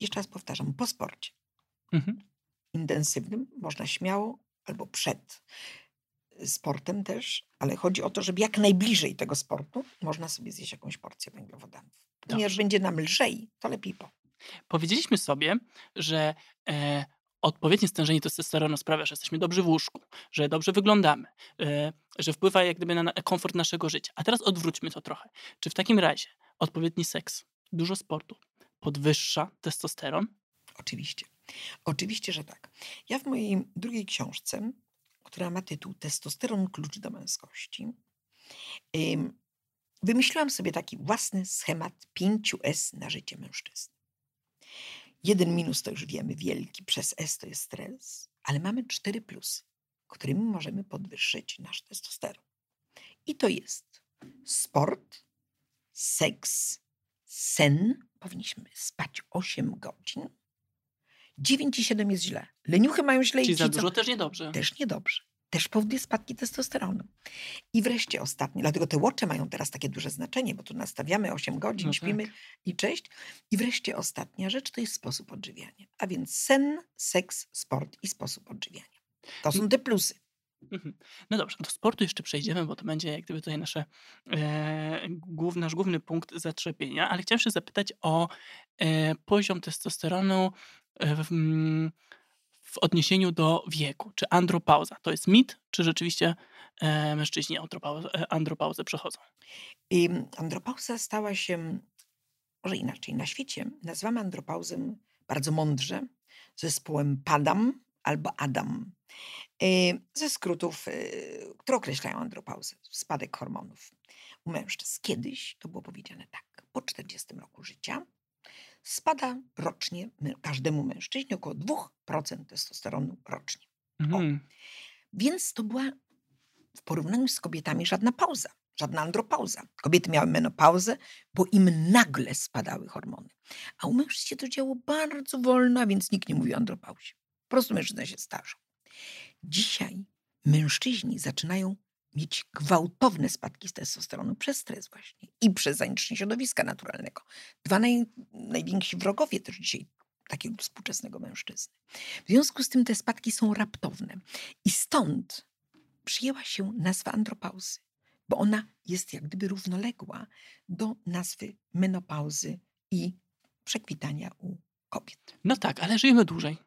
B: jeszcze raz powtarzam, po sporcie
A: Mhm.
B: Intensywnym można śmiało albo przed sportem też, ale chodzi o to, żeby jak najbliżej tego sportu można sobie zjeść jakąś porcję węglowodanów. Ponieważ będzie nam lżej, to lepiej po.
A: Powiedzieliśmy sobie, że e, odpowiednie stężenie testosteronu sprawia, że jesteśmy dobrzy w łóżku, że dobrze wyglądamy, e, że wpływa jak gdyby na na komfort naszego życia. A teraz odwróćmy to trochę. Czy w takim razie odpowiedni seks, dużo sportu podwyższa testosteron?
B: Oczywiście. Oczywiście, że tak. Ja w mojej drugiej książce, która ma tytuł Testosteron klucz do męskości, ym, wymyśliłam sobie taki własny schemat 5S na życie mężczyzny. Jeden minus to już wiemy, wielki, przez S to jest stres, ale mamy cztery plusy, którymi możemy podwyższyć nasz testosteron. I to jest sport, seks, sen. Powinniśmy spać 8 godzin. 9 i 7 jest źle. Leniuchy mają źle
A: Czyli
B: i
A: za
B: ci, co-
A: dużo też niedobrze.
B: też niedobrze. Też powoduje spadki testosteronu. I wreszcie ostatnie, dlatego te łocze mają teraz takie duże znaczenie, bo tu nastawiamy 8 godzin,
A: No
B: śpimy i cześć. I wreszcie ostatnia rzecz to jest sposób odżywiania. A więc sen, seks, sport i sposób odżywiania. To są te plusy.
A: Mhm. No dobrze, do sportu jeszcze przejdziemy, bo to będzie jak gdyby tutaj nasze, e, nasz główny punkt zaczepienia, ale chciałem się zapytać o e, poziom testosteronu w, mm, w odniesieniu do wieku. Czy andropauza to jest mit, czy rzeczywiście e, mężczyźni andropauzę, e, przechodzą?
B: I andropauza stała się, może inaczej, na świecie nazywamy andropauzę bardzo mądrze zespołem PADAM albo ADAM. Ze skrótów, które określają andropauzę, spadek hormonów u mężczyzn. Kiedyś to było powiedziane tak, po 40 roku życia spada rocznie każdemu mężczyźnie około 2% testosteronu rocznie.
A: Mhm.
B: Więc to była w porównaniu z kobietami żadna pauza, żadna andropauza. Kobiety miały menopauzę, bo im nagle spadały hormony. A u mężczyzn się to działo bardzo wolno, a więc nikt nie mówi o andropauzie. Po prostu mężczyzna się starzą. Dzisiaj mężczyźni zaczynają mieć gwałtowne spadki z testosteronu przez stres właśnie i przez zanieczyszczenie środowiska naturalnego. Dwa naj, najwięksi wrogowie też dzisiaj takiego współczesnego mężczyzny. W związku z tym te spadki są raptowne. I stąd przyjęła się nazwa andropauzy, bo ona jest jak gdyby równoległa do nazwy menopauzy i przekwitania u kobiet.
A: No tak, ale żyjemy dłużej.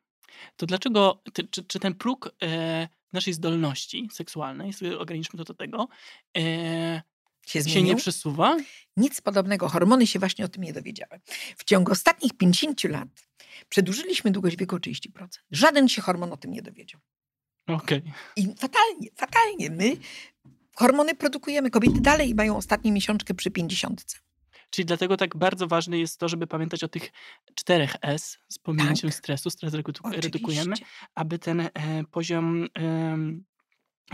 A: To dlaczego, ty, czy, czy ten próg e, naszej zdolności seksualnej, sobie ograniczmy to do tego, e,
B: Się
A: się nie przesuwa?
B: Nic podobnego. Hormony się właśnie o tym nie dowiedziały. W ciągu ostatnich 50 lat przedłużyliśmy długość wieku o 30%. Żaden się hormon o tym nie dowiedział.
A: Okej.
B: I fatalnie, fatalnie. My hormony produkujemy. Kobiety dalej mają ostatnią miesiączkę przy 50.
A: Czyli dlatego tak bardzo ważne jest to, żeby pamiętać o tych czterech S z pominięciem
B: Tak.
A: stresu, stres redu- redukujemy, aby ten e, poziom em,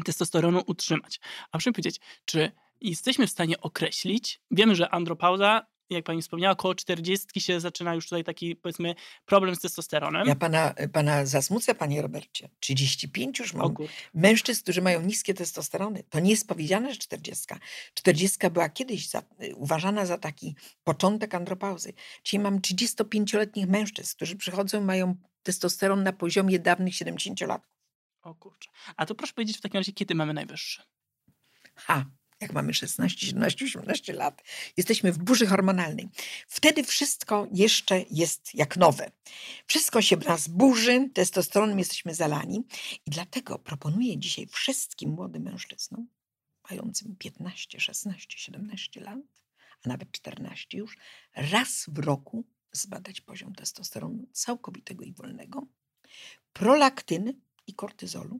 A: testosteronu utrzymać. A mi powiedzieć, czy jesteśmy w stanie określić, wiemy, że andropauza, jak pani wspomniała, około 40 się zaczyna już tutaj taki, powiedzmy, problem z testosteronem.
B: Ja pana, pana zasmucę, panie Robercie. 35 już mam mężczyzn, którzy mają niskie testosterony. To nie jest powiedziane, że 40. 40 była kiedyś za, uważana za taki początek andropauzy. Dzisiaj mam 35-letnich mężczyzn, którzy przychodzą mają testosteron na poziomie dawnych 70-latków.
A: O kurczę. A to proszę powiedzieć w takim razie, kiedy mamy najwyższy?
B: Ha, jak mamy 16, 17, 18 lat, jesteśmy w burzy hormonalnej. Wtedy wszystko jeszcze jest jak nowe. Wszystko się nas burzy, testosteronem jesteśmy zalani. I dlatego proponuję dzisiaj wszystkim młodym mężczyznom, mającym 15, 16, 17 lat, a nawet 14 już, raz w roku zbadać poziom testosteronu całkowitego i wolnego, prolaktyny i kortyzolu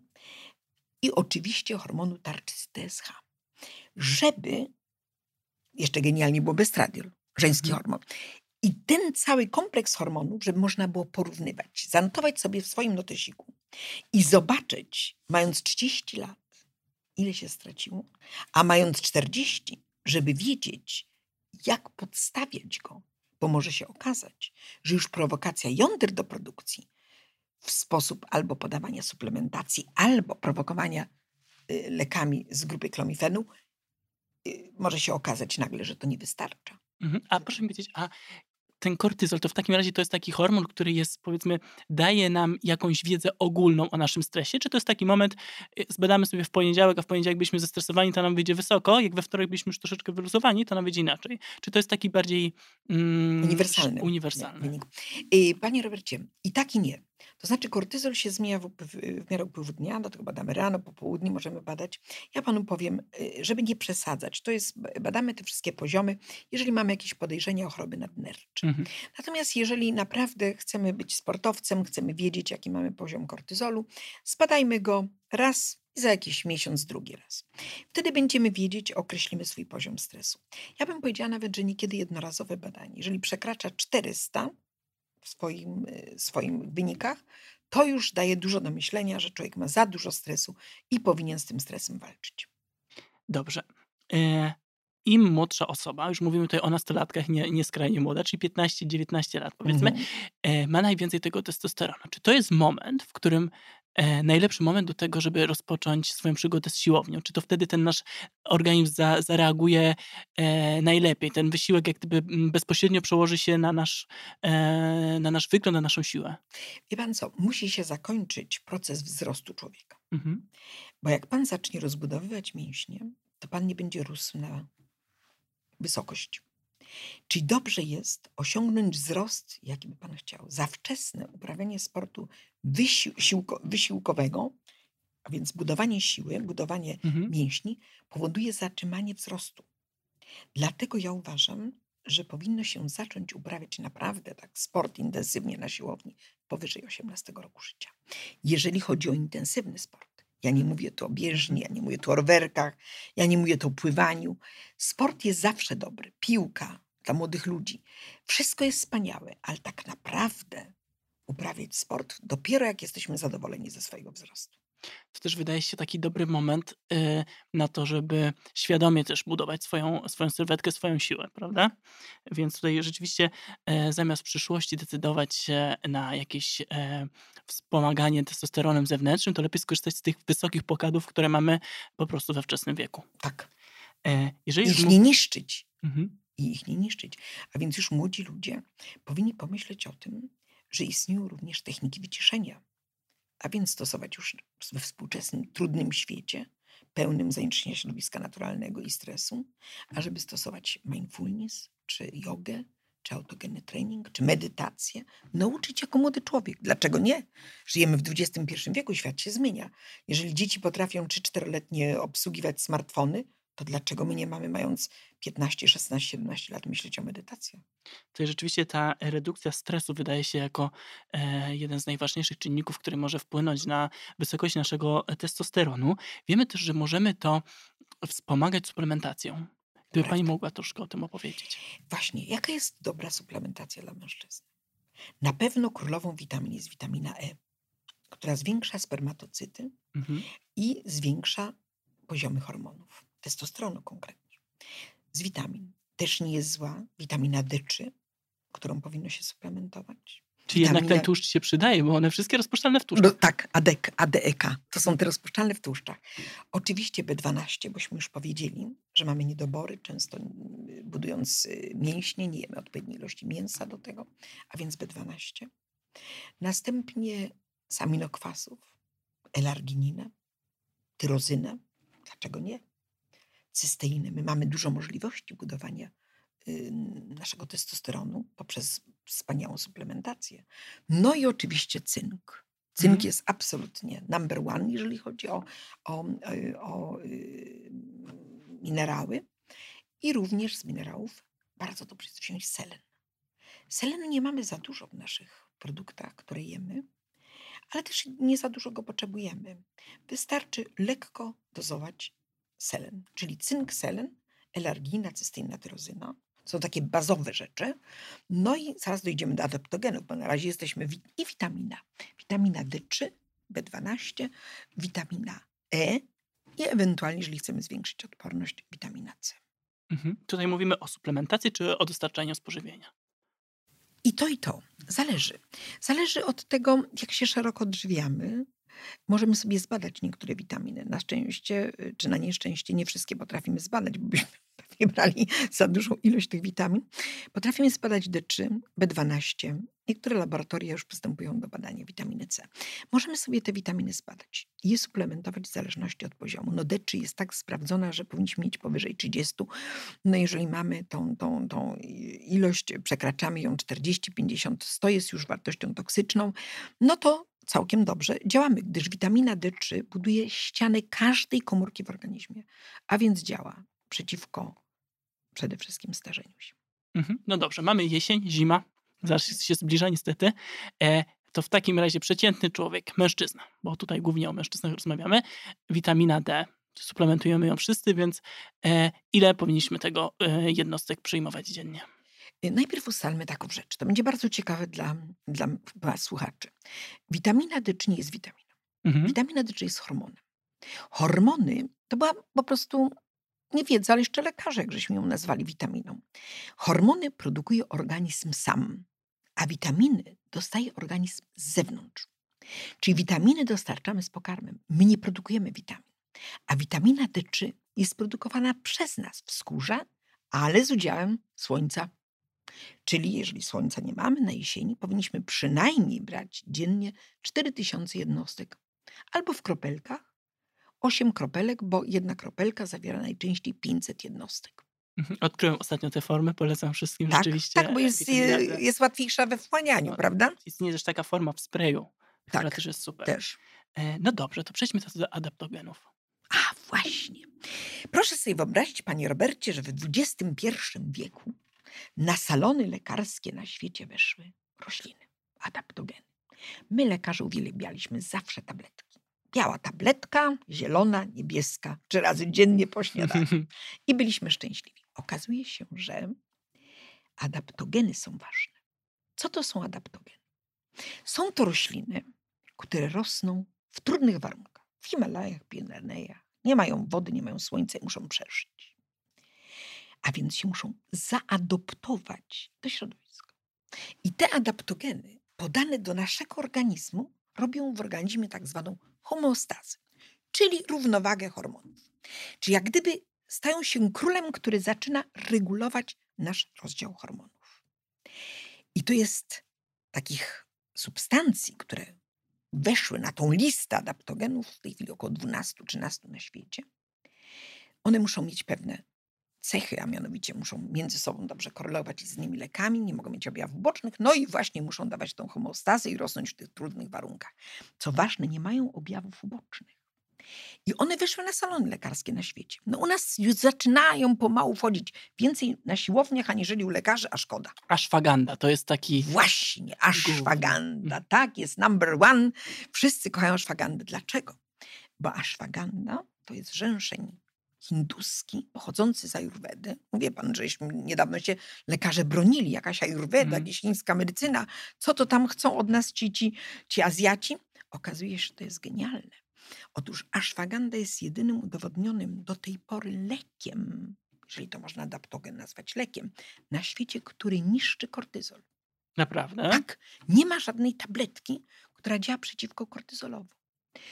B: i oczywiście hormonu tarczycy TSH żeby, jeszcze genialnie było bestradiol, żeński
A: Mhm.
B: hormon. I ten cały kompleks hormonów, żeby można było porównywać, zanotować sobie w swoim notesiku i zobaczyć, mając 30 lat, ile się straciło, a mając 40, żeby wiedzieć, jak podstawiać go, bo może się okazać, że już prowokacja jąder do produkcji w sposób albo podawania suplementacji, albo prowokowania y, lekami z grupy klomifenu, może się okazać nagle, że to nie wystarcza.
A: Mhm. A proszę mi powiedzieć, a ten kortyzol to w takim razie to jest taki hormon, który jest, powiedzmy, daje nam jakąś wiedzę ogólną o naszym stresie? Czy to jest taki moment, y, zbadamy sobie w poniedziałek, a w poniedziałek byliśmy zestresowani, to nam wyjdzie wysoko, jak we wtorek byliśmy już troszeczkę wyluzowani, to nam wyjdzie inaczej? Czy to jest taki bardziej mm,
B: Uniwersalny.
A: uniwersalny?
B: wynik. Y, Panie Robercie, i tak i nie. To znaczy kortyzol się zmienia w, w, miarę upływu dnia, dlatego badamy rano, po południu możemy badać. Ja panu powiem, y, żeby nie przesadzać, to jest, badamy te wszystkie poziomy, jeżeli mamy jakieś podejrzenia o choroby nadnercze.
A: Mhm.
B: Natomiast jeżeli naprawdę chcemy być sportowcem, chcemy wiedzieć, jaki mamy poziom kortyzolu, zbadajmy go raz i za jakiś miesiąc drugi raz. Wtedy będziemy wiedzieć, określimy swój poziom stresu. Ja bym powiedziała nawet, że niekiedy jednorazowe badanie, jeżeli przekracza 400 w swoim, y, swoim wynikach, to już daje dużo do myślenia, że człowiek ma za dużo stresu i powinien z tym stresem walczyć.
A: Dobrze. E, Im młodsza osoba, już mówimy tutaj o nastolatkach, nie, nie skrajnie młoda, czyli 15-19 lat powiedzmy,
B: Mhm.
A: e, ma najwięcej tego testosteronu. Czy to jest moment, w którym najlepszy moment do tego, żeby rozpocząć swoją przygodę z siłownią? Czy to wtedy ten nasz organizm za, zareaguje e, najlepiej? Ten wysiłek jak gdyby mm, bezpośrednio przełoży się na nasz, e, na nasz wygląd, na naszą siłę.
B: Wie pan co, musi się zakończyć proces wzrostu człowieka.
A: Mhm.
B: Bo jak pan zacznie rozbudowywać mięśnie, to pan nie będzie rósł na wysokość. Czyli dobrze jest osiągnąć wzrost, jaki by pan chciał. Za wczesne uprawianie sportu wysił, siłko, wysiłkowego, a więc budowanie siły, budowanie
A: Mhm.
B: mięśni, powoduje zatrzymanie wzrostu. Dlatego ja uważam, że powinno się zacząć uprawiać naprawdę tak sport intensywnie na siłowni powyżej 18 roku życia. Jeżeli chodzi o intensywny sport. Ja nie mówię tu o bieżni, ja nie mówię tu o rowerkach, ja nie mówię tu o pływaniu. Sport jest zawsze dobry. Piłka dla młodych ludzi. Wszystko jest wspaniałe, ale tak naprawdę uprawiać sport dopiero jak jesteśmy zadowoleni ze swojego wzrostu.
A: To też wydaje się taki dobry moment y, na to, żeby świadomie też budować swoją, swoją sylwetkę, swoją siłę, prawda? Więc tutaj rzeczywiście e, zamiast w przyszłości decydować się na jakieś e, wspomaganie testosteronem zewnętrznym, to lepiej skorzystać z tych wysokich pokadów, które mamy po prostu we wczesnym wieku.
B: Tak.
A: E, jeżeli
B: Ich nie niszczyć.
A: Mhm.
B: i ich nie niszczyć. A więc już młodzi ludzie powinni pomyśleć o tym, że istnieją również techniki wyciszenia. A więc stosować już we współczesnym, trudnym świecie, pełnym zanieczyszczenia środowiska naturalnego i stresu, ażeby stosować mindfulness, czy jogę, czy autogenny trening, czy medytację, nauczyć jako młody człowiek. Dlaczego nie? Żyjemy w XXI wieku, świat się zmienia. Jeżeli dzieci potrafią 3-4-letnie obsługiwać smartfony, to dlaczego my nie mamy, mając 15, 16, 17 lat, myśleć o medytacji?
A: Tutaj rzeczywiście ta redukcja stresu wydaje się jako e, jeden z najważniejszych czynników, który może wpłynąć na wysokość naszego testosteronu. Wiemy też, że możemy to wspomagać suplementacją. Gdyby Pani mogła troszkę o tym opowiedzieć.
B: Właśnie, jaka jest dobra suplementacja dla mężczyzn? Na pewno królową witamin jest witamina E, która zwiększa spermatocyty
A: Mhm.
B: i zwiększa poziomy hormonów, testosteronu konkretnie. Z witamin też nie jest zła witamina D3, którą powinno się suplementować.
A: Czyli jednak ten
B: Witamina-
A: tłuszcz się przydaje, bo one wszystkie rozpuszczalne w tłuszczu.
B: No, tak, ADEK, ADEK. To są te rozpuszczalne w tłuszczach. Oczywiście B12, bośmy już powiedzieli, że mamy niedobory, często mm, budując y, mięśnie, nie jemy odpowiedniej ilości mięsa do tego, a więc B12. Następnie z aminokwasów, L-arginina, tyrozynę, dlaczego nie? Cysteiny. My mamy dużo możliwości budowania y, naszego testosteronu poprzez wspaniałą suplementację. No i oczywiście cynk. Cynk
A: Mhm.
B: jest absolutnie number one, jeżeli chodzi o, o, y, o y, minerały. I również z minerałów bardzo dobrze jest wziąć selen. Selenu nie mamy za dużo w naszych produktach, które jemy, ale też nie za dużo go potrzebujemy. Wystarczy lekko dozować selen, czyli cynk, selen, elargina, cysteina, tyrozyna. Są takie bazowe rzeczy. No i zaraz dojdziemy do adaptogenów, bo na razie jesteśmy i witamina. Witamina D3, B12, witamina E i ewentualnie, jeżeli chcemy zwiększyć odporność, witamina C.
A: Mhm. Tutaj mówimy o suplementacji czy o dostarczaniu spożywienia?
B: I to i to. Zależy. Zależy od tego, jak się szeroko odżywiamy. Możemy sobie zbadać niektóre witaminy. Na szczęście y, czy na nieszczęście nie wszystkie potrafimy zbadać, bo byśmy pewnie brali za dużą ilość tych witamin. Potrafimy zbadać D3, B12. Niektóre laboratoria już przystępują do badania witaminy C. Możemy sobie te witaminy zbadać i je suplementować w zależności od poziomu. No D3 jest tak sprawdzona, że powinniśmy mieć powyżej 30. No jeżeli mamy tą, tą, tą ilość, przekraczamy ją 40, 50, 100 jest już wartością toksyczną, no to całkiem dobrze działamy, gdyż witamina D3 buduje ściany każdej komórki w organizmie, a więc działa przeciwko przede wszystkim starzeniu się.
A: Mhm. No dobrze, mamy jesień, zima, zaraz się zbliża niestety. E, to w takim razie przeciętny człowiek, mężczyzna, bo tutaj głównie o mężczyznach rozmawiamy, witamina D, suplementujemy ją wszyscy, więc e, ile powinniśmy tego e, jednostek przyjmować dziennie?
B: Y, Najpierw ustalmy taką rzecz. To będzie bardzo ciekawe dla, dla was, słuchaczy. Witamina D3 nie jest witaminą.
A: Mhm.
B: Witamina D3 jest hormonem. Hormony to była po prostu nie wiedza, ale jeszcze lekarze, jak żeśmy ją nazwali witaminą. Hormony produkuje organizm sam, a witaminy dostaje organizm z zewnątrz. Czyli witaminy dostarczamy z pokarmem. My nie produkujemy witamin. A witamina D3 jest produkowana przez nas w skórze, ale z udziałem słońca. Czyli jeżeli słońca nie mamy na jesieni, powinniśmy przynajmniej brać dziennie 4000 jednostek albo w kropelkach 8 kropelek, bo jedna kropelka zawiera najczęściej 500 jednostek.
A: Mhm. Odkryłem ostatnio tę formę, polecam wszystkim
B: Tak,
A: rzeczywiście.
B: tak bo jest, jest łatwiejsza we wchłanianiu,
A: No,
B: prawda?
A: Istnieje też taka forma w sprayu, która
B: Tak,
A: też jest super.
B: też.
A: E, no dobrze, to przejdźmy teraz do adaptogenów.
B: A właśnie. Proszę sobie wyobrazić, panie Robercie, że w XXI wieku na salony lekarskie na świecie weszły rośliny, adaptogeny. My lekarze uwielbialiśmy zawsze tabletki. Biała tabletka, zielona, niebieska, trzy razy dziennie po śniadaniu. I byliśmy szczęśliwi. Okazuje się, że adaptogeny są ważne. Co to są adaptogeny? Są to rośliny, które rosną w trudnych warunkach. W Himalajach, Pirenejach. Nie mają wody, nie mają słońca i muszą przeżyć. A więc się muszą zaadoptować do środowiska. I te adaptogeny podane do naszego organizmu robią w organizmie tak zwaną homeostazę, czyli równowagę hormonów. Czyli jak gdyby stają się królem, który zaczyna regulować nasz rozdział hormonów. I to jest takich substancji, które weszły na tą listę adaptogenów, w tej chwili około 12-13 na świecie. One muszą mieć pewne cechy, a mianowicie muszą między sobą dobrze korelować z innymi lekami, nie mogą mieć objawów bocznych, no i właśnie muszą dawać tą homeostazę i rosnąć w tych trudnych warunkach. Co ważne, nie mają objawów ubocznych. I one wyszły na salony lekarskie na świecie. No u nas już zaczynają pomału wchodzić więcej na siłowniach, aniżeli u lekarzy, a szkoda.
A: Ashwagandha to jest taki...
B: Właśnie, ashwagandha, tak, jest number one. Wszyscy kochają ashwagandę. Dlaczego? Bo ashwagandha to jest rzęszeń hinduski pochodzący z ajurwedy. Mówię pan, żeśmy niedawno się lekarze bronili, jakaś ajurweda, jakaś chińska medycyna. Co to tam chcą od nas ci, ci, ci Azjaci? Okazuje się, że to jest genialne. Otóż ashwagandha jest jedynym udowodnionym do tej pory lekiem, jeżeli to można adaptogen nazwać lekiem, na świecie, który niszczy kortyzol.
A: Naprawdę?
B: Tak, nie ma żadnej tabletki, która działa przeciwko kortyzolowi.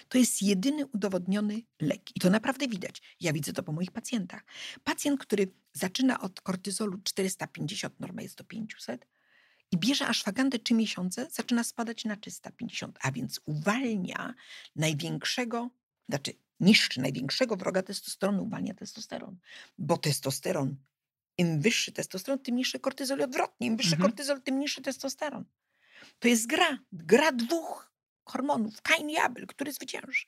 B: To jest jedyny udowodniony lek. I to naprawdę widać. Ja widzę to po moich pacjentach. Pacjent, który zaczyna od kortyzolu 450, norma jest do 500, i bierze ashwagandę 3 miesiące, zaczyna spadać na 350, a więc uwalnia największego, znaczy niszczy największego wroga testosteronu, uwalnia testosteron. Bo testosteron, im wyższy testosteron, tym niższy kortyzol i odwrotnie. Im wyższy
A: Mhm.
B: kortyzol, tym niższy testosteron. To jest gra, gra dwóch hormonów, Kain i Abel, który zwycięży.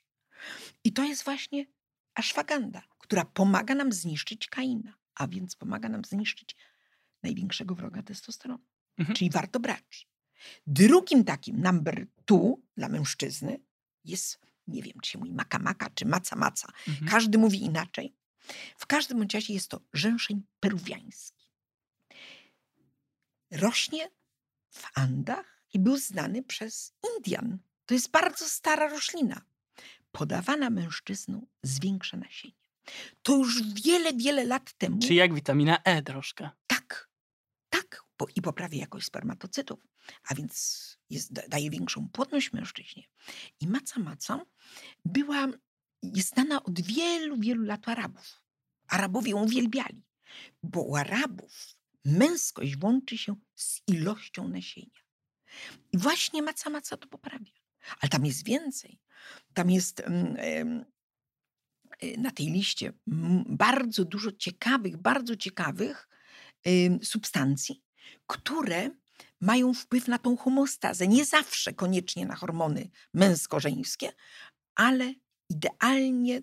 B: I to jest właśnie ashwaganda, która pomaga nam zniszczyć Kaina, a więc pomaga nam zniszczyć największego wroga testosteronu.
A: Mhm.
B: Czyli warto brać. Drugim takim number two dla mężczyzny jest, nie wiem, czy się mówi maka maka, czy maca maca.
A: Mhm.
B: Każdy mówi inaczej. W każdym razie jest to rzęszeń peruwiański. Rośnie w Andach i był znany przez Indian. To jest bardzo stara roślina. Podawana mężczyznom zwiększa nasienie. To już wiele, wiele lat temu.
A: Czy jak witamina E troszkę.
B: Tak, tak. Bo I poprawia jakość spermatocytów, a więc jest, da- daje większą płodność mężczyźnie. I maca maca była, jest znana od wielu, wielu lat Arabów. Arabowie ją uwielbiali, bo u Arabów męskość łączy się z ilością nasienia. I właśnie maca maca to poprawia. Ale tam jest więcej. Tam jest mm, y, na tej liście bardzo dużo ciekawych, bardzo ciekawych substancji, które mają wpływ na tą homostazę. Nie zawsze koniecznie na hormony męsko-żeńskie, ale idealnie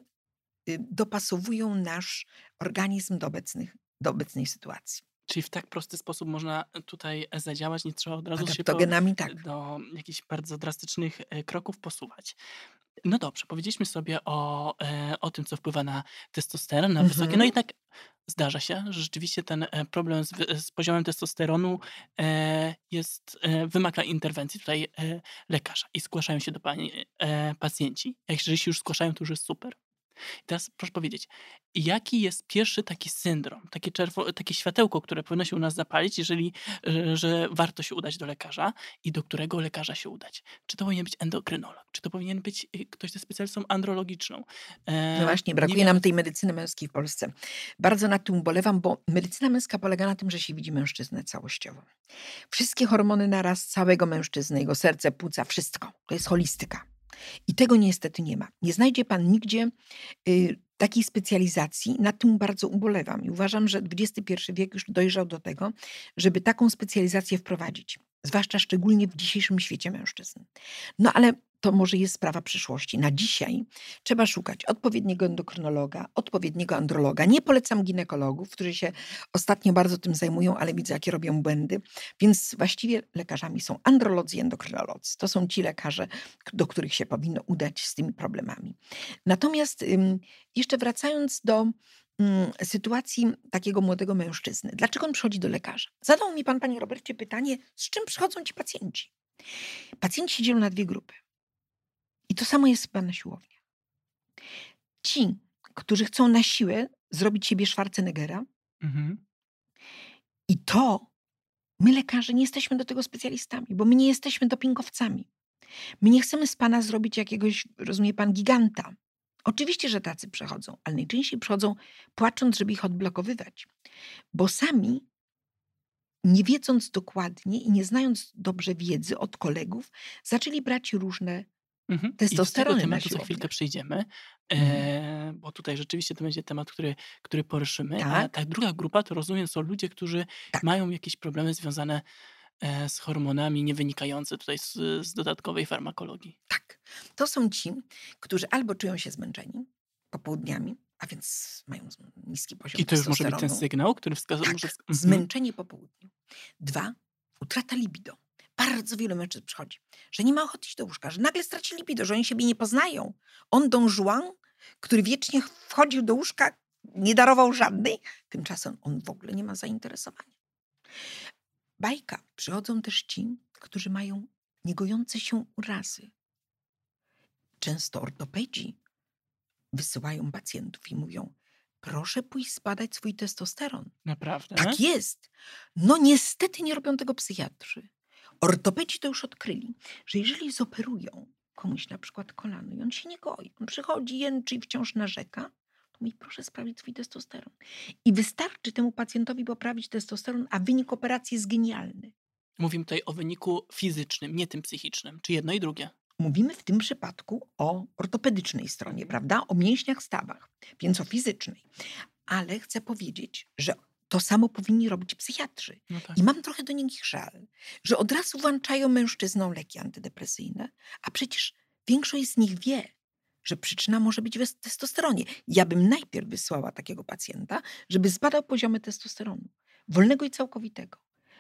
B: y, dopasowują nasz organizm do, obecnych, do obecnej sytuacji.
A: Czyli w tak prosty sposób można tutaj zadziałać, nie trzeba od razu się po,
B: tak.
A: do jakichś bardzo drastycznych e, kroków posuwać. No dobrze, powiedzieliśmy sobie o, e, o tym, co wpływa na testosteron, na wysokie. No
B: Mhm.
A: jednak zdarza się, że rzeczywiście ten e, problem z, z poziomem testosteronu e, jest, e, wymaga interwencji tutaj e, lekarza i zgłaszają się do pani e, pacjenci. Jak jeżeli się już zgłaszają, to już jest super. I teraz proszę powiedzieć, jaki jest pierwszy taki syndrom, takie, czerwo, takie światełko, które powinno się u nas zapalić, jeżeli, że warto się udać do lekarza i do którego lekarza się udać? Czy to powinien być endokrynolog? Czy to powinien być e, ktoś ze specjalistą andrologiczną? E,
B: No właśnie,
A: nie
B: brakuje
A: wiem,
B: nam tej medycyny męskiej w Polsce. Bardzo nad tym ubolewam, bo medycyna męska polega na tym, że się widzi mężczyznę całościowo. Wszystkie hormony naraz całego mężczyzny, jego serce, płuca, wszystko. To jest holistyka. I tego niestety nie ma. Nie znajdzie pan nigdzie y, takiej specjalizacji. Nad tym bardzo ubolewam i uważam, że XXI wiek już dojrzał do tego, żeby taką specjalizację wprowadzić. Zwłaszcza szczególnie w dzisiejszym świecie mężczyzn. No ale to może jest sprawa przyszłości. Na dzisiaj trzeba szukać odpowiedniego endokrynologa, odpowiedniego androloga. Nie polecam ginekologów, którzy się ostatnio bardzo tym zajmują, ale widzę, jakie robią błędy. Więc właściwie lekarzami są androlodzy i endokrynolodzy. To są ci lekarze, do których się powinno udać z tymi problemami. Natomiast jeszcze wracając do ym, sytuacji takiego młodego mężczyzny. Dlaczego on przychodzi do lekarza? Zadał mi pan, panie Robercie, pytanie, z czym przychodzą ci pacjenci? Pacjenci dzielą na dwie grupy. I to samo jest chyba na siłowni. Ci, którzy chcą na siłę zrobić siebie Schwarzeneggera,
A: Mhm.
B: i to my, lekarze, nie jesteśmy do tego specjalistami, bo my nie jesteśmy dopingowcami. My nie chcemy z pana zrobić jakiegoś, rozumie pan, giganta. Oczywiście, że tacy przechodzą, ale najczęściej przychodzą płacząc, żeby ich odblokowywać, bo sami, nie wiedząc dokładnie i nie znając dobrze wiedzy od kolegów, zaczęli brać różne
A: Mhm. I do tego tematu za chwilkę
B: siłowniach.
A: przejdziemy,
B: Mhm.
A: e, bo tutaj rzeczywiście to będzie temat, który, który poruszymy. A
B: Tak.
A: ta druga grupa to rozumiem są ludzie, którzy
B: Tak.
A: mają jakieś problemy związane e, z hormonami, nie wynikające tutaj z, z dodatkowej farmakologii.
B: Tak. To są ci, którzy albo czują się zmęczeni popołudniami, a więc mają niski poziom
A: I to już może być ten sygnał, który wskazuje,
B: Tak,
A: może... Mhm.
B: zmęczenie po południu. Dwa, utrata libido. Bardzo wielu mężczyzn przychodzi, że nie ma ochoty iść do łóżka, że nagle straci libido, że oni siebie nie poznają. On Don Juan, który wiecznie wchodził do łóżka, nie darował żadnej, tymczasem on w ogóle nie ma zainteresowania. Bajka. Przychodzą też ci, którzy mają niegojące się urazy. Często ortopedzi wysyłają pacjentów i mówią, proszę pójść zbadać swój testosteron.
A: Naprawdę?
B: Tak jest. No niestety nie robią tego psychiatrzy. Ortopedzi to już odkryli, że jeżeli zoperują komuś na przykład kolano i on się nie goi, on przychodzi, jęczy i wciąż narzeka, to mi proszę sprawdzić swój testosteron. I wystarczy temu pacjentowi poprawić testosteron, a wynik operacji jest genialny.
A: Mówimy tutaj o wyniku fizycznym, nie tym psychicznym. Czy jedno i drugie?
B: mówimy w tym przypadku o ortopedycznej stronie, prawda? O mięśniach, stawach, więc o fizycznej. Ale chcę powiedzieć, że to samo powinni robić psychiatrzy.
A: No tak.
B: I mam trochę do nich żal, że od razu włączają mężczyznom leki antydepresyjne, a przecież większość z nich wie, że przyczyna może być w testosteronie. Ja bym najpierw wysłała takiego pacjenta, żeby zbadał poziomy testosteronu, wolnego i całkowitego.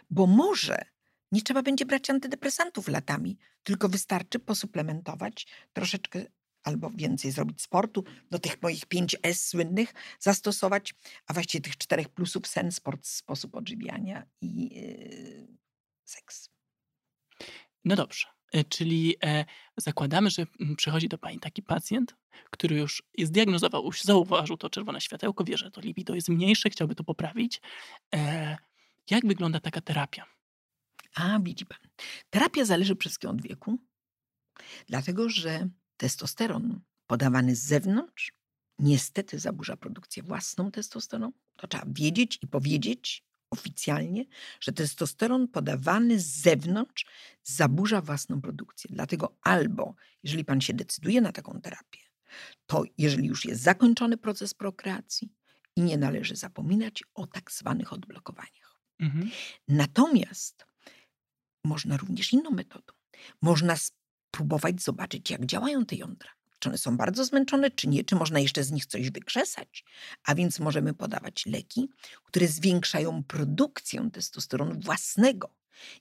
B: Bo może nie trzeba będzie brać antydepresantów latami, tylko wystarczy posuplementować troszeczkę albo więcej zrobić sportu, do tych moich 5S słynnych zastosować, a właściwie tych czterech plusów sen, sport, sposób odżywiania i yy, seks.
A: No dobrze. E, czyli e, zakładamy, że mm, przychodzi do pani taki pacjent, który już zdiagnozował, już zauważył to czerwone światełko, wie, że to libido jest mniejsze, chciałby to poprawić. E, jak wygląda taka terapia?
B: A, widzi pan. Terapia zależy przede wszystkim od wieku, dlatego że testosteron podawany z zewnątrz niestety zaburza produkcję własną testosteronu. To trzeba wiedzieć i powiedzieć oficjalnie, że testosteron podawany z zewnątrz zaburza własną produkcję. Dlatego albo, jeżeli pan się decyduje na taką terapię, to jeżeli już jest zakończony proces prokreacji i nie należy zapominać o tak zwanych odblokowaniach.
A: Mhm.
B: Natomiast można również inną metodą. Można spróbować zobaczyć, jak działają te jądra. Czy one są bardzo zmęczone, czy nie, czy można jeszcze z nich coś wykrzesać. A więc możemy podawać leki, które zwiększają produkcję testosteronu własnego.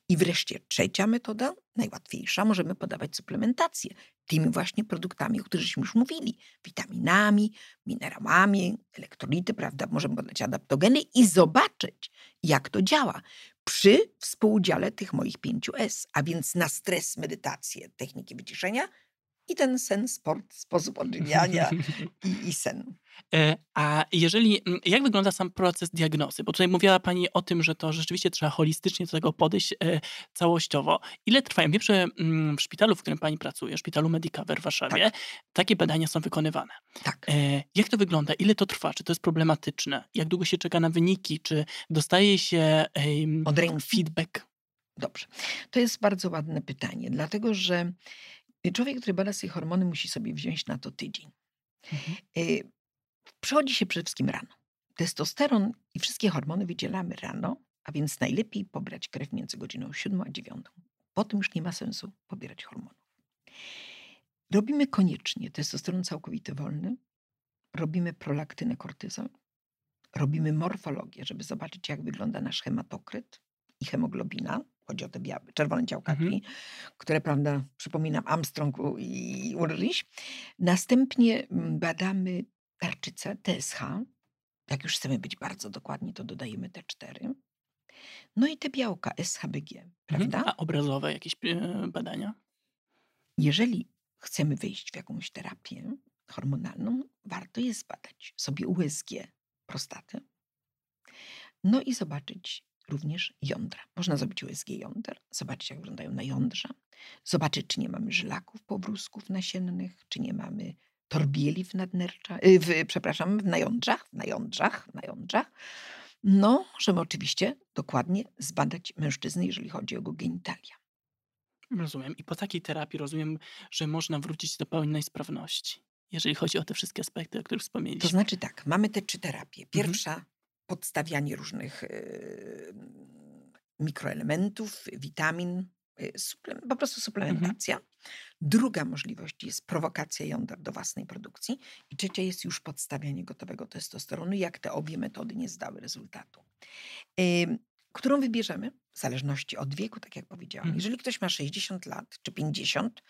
B: I wreszcie trzecia metoda, najłatwiejsza, możemy podawać suplementację tymi właśnie produktami, o których już mówili, witaminami, minerałami, elektrolity, prawda? Możemy podać adaptogeny i zobaczyć, jak to działa przy współudziale tych moich pięciu S, a więc na stres, medytację, techniki wyciszenia i ten sen, sport, sposób odżywiania i, i sen.
A: E, a jeżeli, mm, jak wygląda sam proces diagnozy? Bo tutaj mówiła Pani o tym, że to rzeczywiście trzeba holistycznie do tego podejść e, całościowo. Ile trwają? Wiem, że mm, w szpitalu, w którym Pani pracuje, w szpitalu Medicover w Warszawie,
B: Tak.
A: takie badania są wykonywane.
B: Tak.
A: E, Jak to wygląda? Ile to trwa? Czy to jest problematyczne? Jak długo się czeka na wyniki? Czy dostaje się
B: ręki?
A: feedback?
B: Dobrze. To jest bardzo ładne pytanie, dlatego że człowiek, który bada sobie hormony, musi sobie wziąć na to tydzień.
A: Mhm.
B: Y, Przychodzi się przede wszystkim rano. Testosteron i wszystkie hormony wydzielamy rano, a więc najlepiej pobrać krew między godziną 7 a 9. Potem już nie ma sensu pobierać hormonów. Robimy koniecznie testosteron całkowity wolny, robimy prolaktynę kortyzol, robimy morfologię, żeby zobaczyć, jak wygląda nasz hematokryt i hemoglobina. Chodzi o te białe, czerwone ciałka
A: Mhm.
B: które, prawda, przypominam, Armstrong i Ulrich. Następnie mm, badamy tarczycę TSH. Jak już chcemy być bardzo dokładni, to dodajemy T4. No i te białka SHBG,
A: Mhm.
B: prawda?
A: A obrazowe jakieś e, badania?
B: Jeżeli chcemy wejść w jakąś terapię hormonalną, warto jest zbadać sobie USG prostaty. No i zobaczyć również jądra. Można zrobić USG jąder, zobaczyć jak wyglądają na jądrza, zobaczyć czy nie mamy żylaków, powrózków nasiennych, czy nie mamy torbieli w nadnercza, y, w, przepraszam, w najądrzach, w najądrzach, w najądrzach. No, możemy oczywiście dokładnie zbadać mężczyznę, jeżeli chodzi o jego genitalia.
A: Rozumiem. I po takiej terapii rozumiem, że można wrócić do pełnej sprawności, jeżeli chodzi o te wszystkie aspekty, o których
B: To
A: wspomnieliśmy.
B: znaczy tak, mamy te trzy terapie.
A: Mhm.
B: Podstawianie różnych y, mikroelementów, witamin, y, po prostu
A: Mhm.
B: suplementacja. Druga możliwość jest prowokacja jąder do własnej produkcji. I trzecia jest już podstawianie gotowego testosteronu, jak te obie metody nie zdały rezultatu. Którą wybierzemy? W zależności od wieku, tak jak powiedziałam.
A: Mhm.
B: Jeżeli ktoś ma 60 lat czy 50,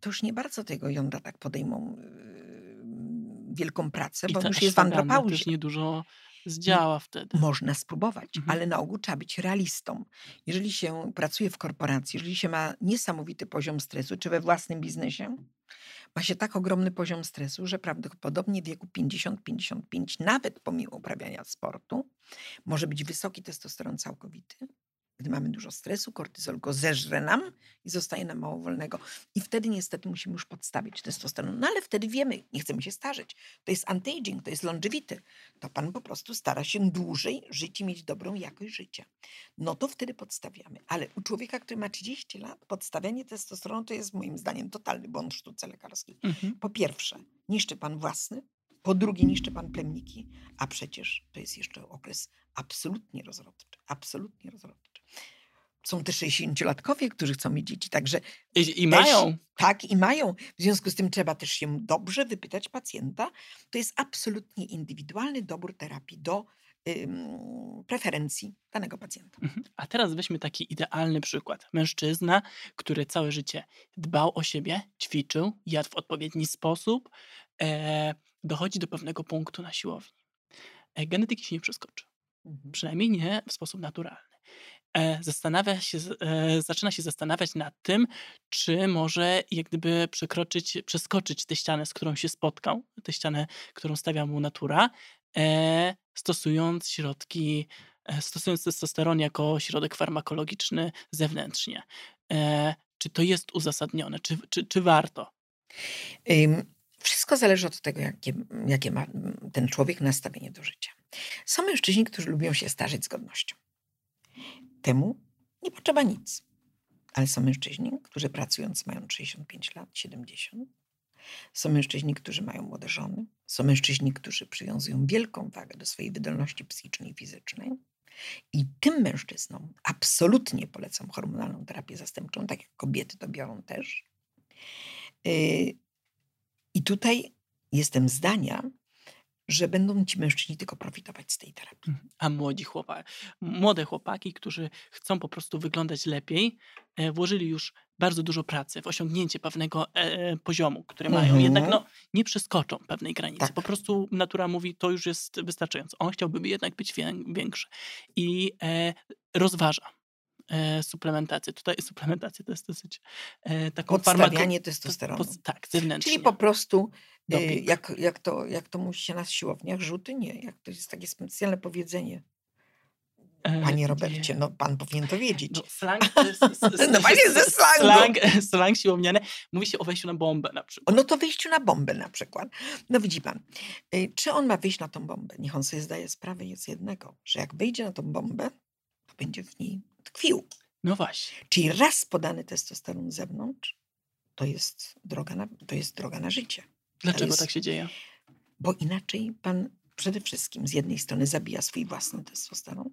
B: to już nie bardzo tego jądra tak podejmą yy, wielką pracę,
A: I
B: bo już jest w andropauzie.
A: też niedużo zdziała wtedy.
B: Można spróbować,
A: Mhm.
B: ale na ogół trzeba być realistą. Jeżeli się pracuje w korporacji, jeżeli się ma niesamowity poziom stresu, czy we własnym biznesie, ma się tak ogromny poziom stresu, że prawdopodobnie w wieku 50-55, nawet pomimo uprawiania sportu, może być wysoki testosteron całkowity Gdy mamy dużo stresu, kortyzol go zeżre nam i zostaje nam mało wolnego. I wtedy niestety musimy już podstawić testosteron. No ale wtedy wiemy, nie chcemy się starzeć. To jest anti-aging, to jest longevity. To pan po prostu stara się dłużej żyć i mieć dobrą jakość życia. No to wtedy podstawiamy. Ale u człowieka, który ma 30 lat, podstawianie testosteronu to jest moim zdaniem totalny błąd sztuce lekarskiej.
A: Mhm.
B: Po pierwsze, niszczy pan własny, po drugie, niszczy pan plemniki, a przecież to jest jeszcze okres absolutnie rozrodczy. Absolutnie rozrodczy. Są też 60-latkowie, którzy chcą mieć dzieci, także
A: I, i
B: też-
A: mają.
B: tak i mają. W związku z tym trzeba też się dobrze wypytać pacjenta. To jest absolutnie indywidualny dobór terapii do ym, preferencji danego pacjenta.
A: Mhm. A teraz weźmy taki idealny przykład. Mężczyzna, który całe życie dbał o siebie, ćwiczył, jadł w odpowiedni sposób, e, dochodzi do pewnego punktu na siłowni. E, genetyki się nie przeskoczy.
B: Mhm.
A: przynajmniej nie w sposób naturalny. E, Zastanawia się, e, zaczyna się zastanawiać nad tym, czy może jak gdyby przekroczyć, przeskoczyć tę ścianę, z którą się spotkał, tę ścianę, którą stawia mu natura, e, stosując środki, stosując testosteron jako środek farmakologiczny zewnętrznie. Czy to jest uzasadnione? Czy, czy, czy warto?
B: Wszystko zależy od tego, jakie, jakie ma ten człowiek nastawienie do życia. Są mężczyźni, którzy lubią się starzeć z godnością. Temu nie potrzeba nic. Ale są mężczyźni, którzy pracując mają 65 lat, 70. Są mężczyźni, którzy mają młode żony. Są mężczyźni, którzy przywiązują wielką wagę do swojej wydolności psychicznej i fizycznej. I tym mężczyznom absolutnie polecam hormonalną terapię zastępczą, tak jak kobiety to biorą też. Yy, I tutaj jestem zdania, że będą ci mężczyźni tylko profitować z tej terapii.
A: Mhm. A młodzi chłopaki, młode chłopaki, którzy chcą po prostu wyglądać lepiej, e, włożyli już bardzo dużo pracy w osiągnięcie pewnego e, poziomu, który mają. Jednak
B: Mhm.
A: no, nie przeskoczą pewnej granicy.
B: Tak.
A: Po prostu natura mówi, to już jest wystarczająco. On chciałby jednak być wię- większy. I e, rozważa e, suplementację. Tutaj suplementację to jest dosyć e, taką
B: Podstawianie
A: farmako-
B: testosteronu.
A: pod- Tak, zewnętrznie.
B: Czyli po prostu,
A: Doping.
B: jak, jak, to, jak to mówi się na siłowniach, rzuty nie. Jak to jest takie specjalne powiedzenie.
A: E,
B: Panie Robercie, no pan powinien to wiedzieć.
A: No, slang, to jest, s- s-
B: No właśnie ze slangu.
A: Slang, slang siłowniany. Mówi się o wejściu na bombę na przykład.
B: No to wyjściu na bombę na przykład. No widzi pan, y, czy on ma wyjść na tą bombę? Niech on sobie zdaje sprawę z jednego, że jak wyjdzie na tą bombę, będzie w niej tkwił.
A: No właśnie.
B: Czyli raz podany testosteron z zewnątrz, to jest droga na, to jest droga na życie.
A: Dlaczego
B: jest-
A: tak się dzieje?
B: Bo inaczej pan przede wszystkim z jednej strony zabija swój własny testosteron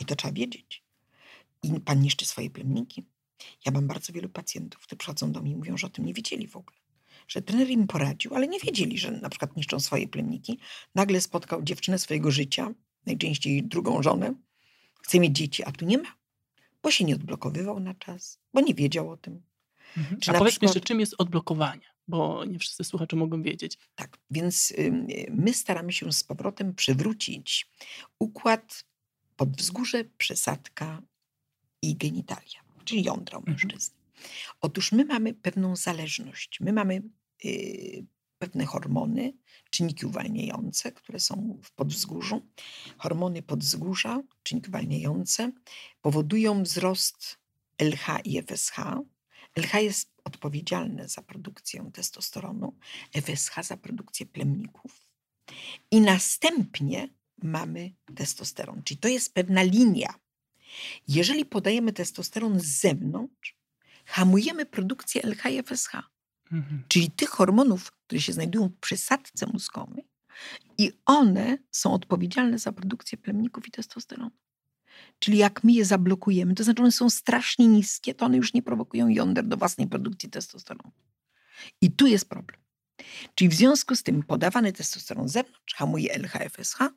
B: i to trzeba wiedzieć. I pan niszczy swoje plemniki. Ja mam bardzo wielu pacjentów, którzy przychodzą do mnie i mówią, że o tym nie wiedzieli w ogóle. Że trener im poradził, ale nie wiedzieli, że na przykład niszczą swoje plemniki. Nagle spotkał dziewczynę swojego życia, najczęściej drugą żonę, chce mieć dzieci, a tu nie ma. Bo się nie odblokowywał na czas, bo nie wiedział o tym.
A: Mhm.
B: Czy
A: A powiedz mi
B: przykład-
A: jeszcze, czym jest odblokowanie? Bo nie wszyscy słuchacze mogą wiedzieć.
B: Tak, więc my staramy się z powrotem przywrócić układ podwzgórze, przesadka i genitalia, czyli jądra u
A: Mhm.
B: mężczyzny. Otóż my mamy pewną zależność. My mamy y, pewne hormony, czynniki uwalniające, które są w podwzgórzu. Hormony podwzgórza, czynniki uwalniające, powodują wzrost LH i FSH. LH jest odpowiedzialne za produkcję testosteronu, FSH za produkcję plemników. I następnie mamy testosteron, czyli to jest pewna linia. Jeżeli podajemy testosteron z zewnątrz, hamujemy produkcję LH i FSH,
A: Mhm.
B: czyli tych hormonów, które się znajdują w przysadce mózgowej, i one są odpowiedzialne za produkcję plemników i testosteronu. Czyli jak my je zablokujemy, to znaczy one są strasznie niskie, to one już nie prowokują jąder do własnej produkcji testosteronu. I tu jest problem. Czyli w związku z tym podawany testosteron z zewnątrz hamuje LH-FSH,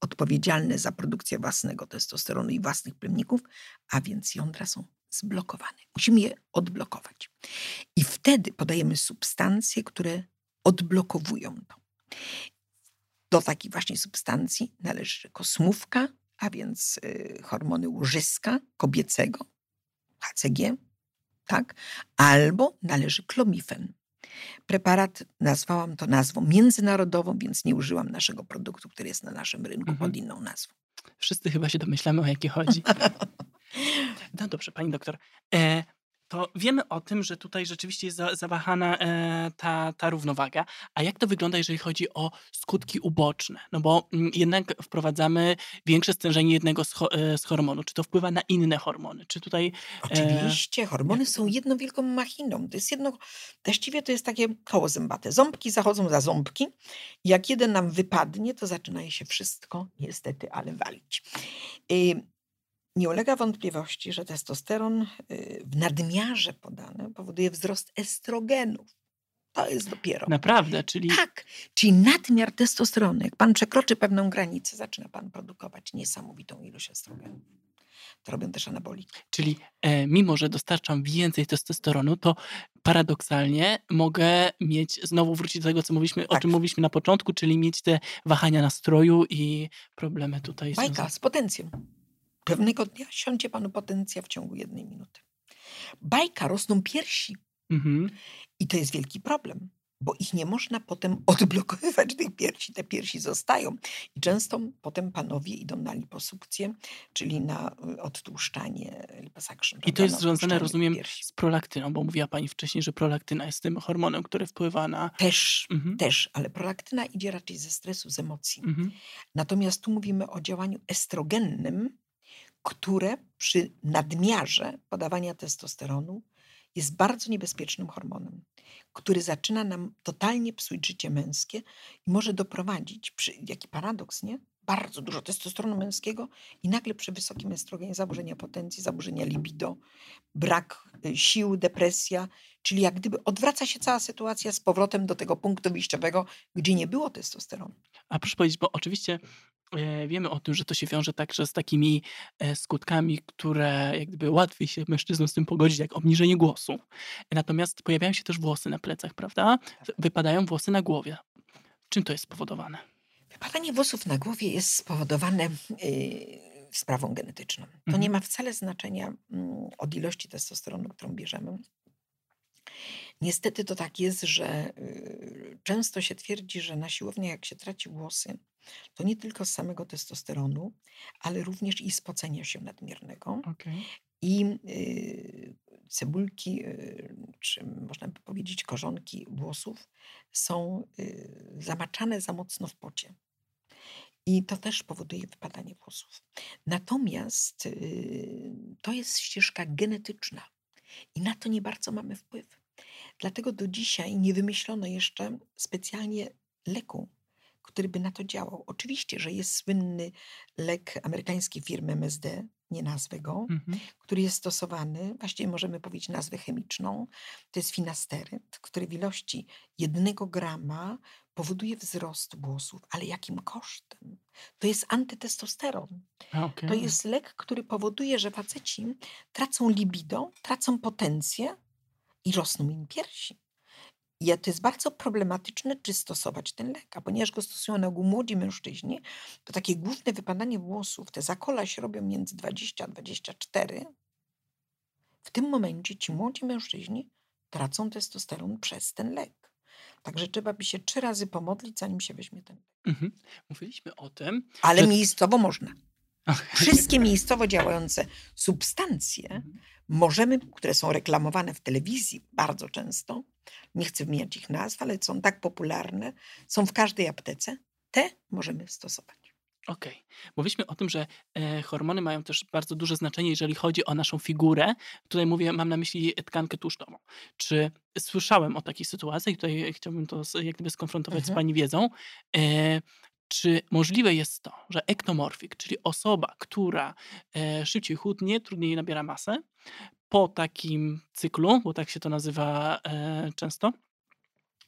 B: odpowiedzialne za produkcję własnego testosteronu i własnych plemników, a więc jądra są zblokowane. Musimy je odblokować. I wtedy podajemy substancje, które odblokowują to. Do takich właśnie substancji należy kosmówka, a więc y, hormony łożyska kobiecego, HCG, tak? albo należy klomifen. Preparat, nazwałam to nazwą międzynarodową, więc nie użyłam naszego produktu, który jest na naszym rynku
A: Mhm.
B: pod inną nazwą.
A: Wszyscy chyba się domyślamy, o jakie chodzi. No dobrze, pani doktor. E, to wiemy o tym, że tutaj rzeczywiście jest za, zawahana e, ta, ta równowaga. A jak to wygląda, jeżeli chodzi o skutki uboczne? No bo mm, jednak wprowadzamy większe stężenie jednego z, ho, e, z hormonu. Czy to wpływa na inne hormony? Czy tutaj.
B: Oczywiście, hormony są jedną wielką machiną. To jest jedno, właściwie to jest takie koło zębate. Ząbki zachodzą za ząbki. Jak jeden nam wypadnie, to zaczyna się wszystko, niestety, ale walić. Nie ulega wątpliwości, że testosteron y, w nadmiarze podany powoduje wzrost estrogenów. To jest dopiero.
A: Naprawdę, czyli.
B: Tak, czyli nadmiar testosteronu. Jak pan przekroczy pewną granicę, zaczyna pan produkować niesamowitą ilość estrogenu. To robią też anaboliki.
A: Czyli e, mimo, że dostarczam więcej testosteronu, to paradoksalnie mogę mieć, znowu wrócić do tego, co mówiliśmy, o
B: Tak.
A: czym mówiliśmy na początku, czyli mieć te wahania nastroju i problemy tutaj
B: Bajka
A: związane.
B: z potencją. Pewnego dnia siądzie panu potencja w ciągu jednej minuty. Bajka, rosną piersi
A: Mhm.
B: i to jest wielki problem, bo ich nie można potem odblokowywać tych piersi. Te piersi zostają i często potem panowie idą na liposukcję, czyli na y, odtłuszczanie liposuction.
A: I to jest związane, rozumiem,
B: piersi.
A: z prolaktyną, bo mówiła Pani wcześniej, że prolaktyna jest tym hormonem, który wpływa na.
B: Też,
A: Mhm.
B: też, ale prolaktyna idzie raczej ze stresu, z emocji.
A: Mhm.
B: Natomiast tu mówimy o działaniu estrogennym, które przy nadmiarze podawania testosteronu jest bardzo niebezpiecznym hormonem, który zaczyna nam totalnie psuć życie męskie i może doprowadzić, przy, jaki paradoks, nie? Bardzo dużo testosteronu męskiego i nagle przy wysokim estrogenie zaburzenia potencji, zaburzenia libido, brak y, sił, depresja, czyli jak gdyby odwraca się cała sytuacja z powrotem do tego punktu wyjściowego, gdzie nie było testosteronu.
A: A proszę powiedzieć, bo oczywiście wiemy o tym, że to się wiąże także z takimi e, skutkami, które jak gdyby łatwiej się mężczyznom z tym pogodzić, jak obniżenie głosu. Natomiast pojawiają się też włosy na plecach, prawda? Wypadają włosy na głowie. Czym to jest spowodowane?
B: Wypadanie włosów na głowie jest spowodowane yy, sprawą genetyczną. To nie
A: Mhm.
B: ma wcale znaczenia mm, od ilości testosteronu, którą bierzemy. Niestety to tak jest, że yy, często się twierdzi, że na siłowni jak się traci włosy, to nie tylko z samego testosteronu, ale również i spocenia się nadmiernego.
A: Okej.
B: I y, cebulki, y, czy można by powiedzieć korzonki włosów są y, zamaczane za mocno w pocie. I to też powoduje wypadanie włosów. Natomiast y, to jest ścieżka genetyczna i na to nie bardzo mamy wpływ. Dlatego do dzisiaj nie wymyślono jeszcze specjalnie leku, który by na to działał. Oczywiście, że jest słynny lek amerykańskiej firmy MSD, nie nazwę go,
A: Mhm.
B: który jest stosowany, właściwie możemy powiedzieć nazwę chemiczną, to jest finasteryt, który w ilości jednego grama powoduje wzrost włosów. Ale jakim kosztem? To jest antytestosteron.
A: A,
B: To jest lek, który powoduje, że faceci tracą libido, tracą potencję i rosną im piersi. I to jest bardzo problematyczne, czy stosować ten lek, a ponieważ go stosują na ogół młodzi mężczyźni, to takie główne wypadanie włosów, te zakola się robią między 20 a 24. W tym momencie ci młodzi mężczyźni tracą testosteron przez ten lek. Także trzeba by się trzy razy pomodlić, zanim się weźmie ten lek.
A: Mhm. Mówiliśmy o tym,
B: Ale
A: że...
B: miejscowo można. Wszystkie miejscowo działające substancje możemy, które są reklamowane w telewizji bardzo często, nie chcę wymieniać ich nazw, ale są tak popularne, są w każdej aptece, te możemy stosować.
A: Okej. Mówiliśmy o tym, że e, hormony mają też bardzo duże znaczenie, jeżeli chodzi o naszą figurę. Tutaj mówię, mam na myśli tkankę tłuszczową. Czy słyszałem o takiej sytuacji, tutaj chciałbym to z, jak gdyby skonfrontować z
B: Mhm.
A: Pani wiedzą. E, czy możliwe jest to, że ektomorfik, czyli osoba, która e, szybciej chudnie, trudniej nabiera masę, po takim cyklu, bo tak się to nazywa e, często,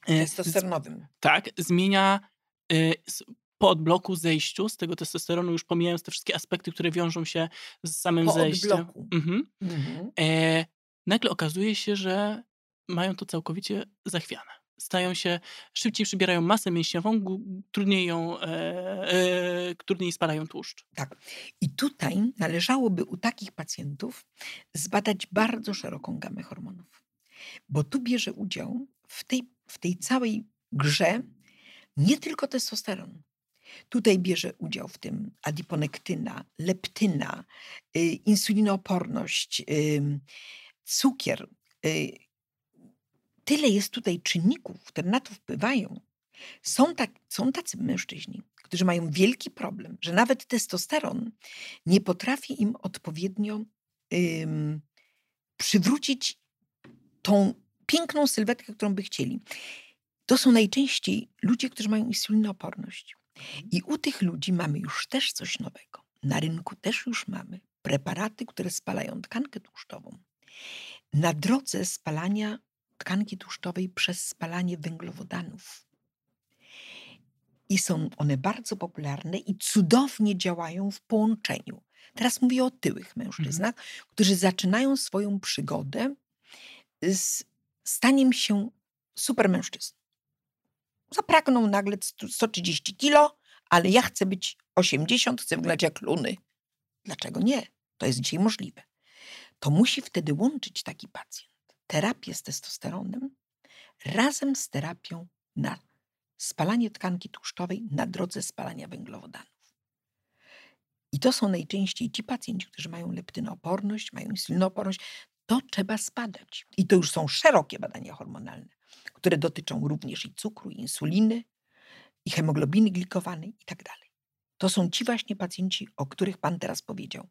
A: e,
B: Testosteronowym.
A: tak, zmienia po odbloku, zejściu z tego testosteronu, już pomijając te wszystkie aspekty, które wiążą się z samym
B: Po
A: zejściem.
B: odbloku.
A: Mhm.
B: Mhm.
A: E, nagle okazuje się, że mają to całkowicie zachwiane. Stają się, szybciej przybierają masę mięśniową, trudniej ją, e, e, trudniej spalają tłuszcz.
B: Tak. I tutaj należałoby u takich pacjentów zbadać bardzo szeroką gamę hormonów. Bo tu bierze udział w tej, w tej całej grze nie tylko testosteron. Tutaj bierze udział w tym adiponektyna, leptyna, y, insulinooporność, y, cukier. Tyle jest tutaj czynników, które na to wpływają. Są, tak, są tacy mężczyźni, którzy mają wielki problem, że nawet testosteron nie potrafi im odpowiednio ym, przywrócić tą piękną sylwetkę, którą by chcieli. To są najczęściej ludzie, którzy mają insulinooporność. I u tych ludzi mamy już też coś nowego. Na rynku też już mamy preparaty, które spalają tkankę tłuszczową. Na drodze spalania tkanki tłuszczowej przez spalanie węglowodanów. I są one bardzo popularne i cudownie działają w połączeniu. Teraz mówię o tyłych mężczyznach, mhm. którzy zaczynają swoją przygodę z staniem się supermężczyzną. Zapragną nagle 130 kilo, ale ja chcę być 80, chcę wyglądać jak luny. Dlaczego nie? To jest dzisiaj możliwe. To musi wtedy łączyć taki pacjent terapię z testosteronem razem z terapią na spalanie tkanki tłuszczowej na drodze spalania węglowodanów. I to są najczęściej ci pacjenci, którzy mają leptynooporność, mają insulinooporność. To trzeba spadać. I to już są szerokie badania hormonalne, które dotyczą również i cukru, i insuliny, i hemoglobiny glikowanej i tak dalej. To są ci właśnie pacjenci, o których Pan teraz powiedział,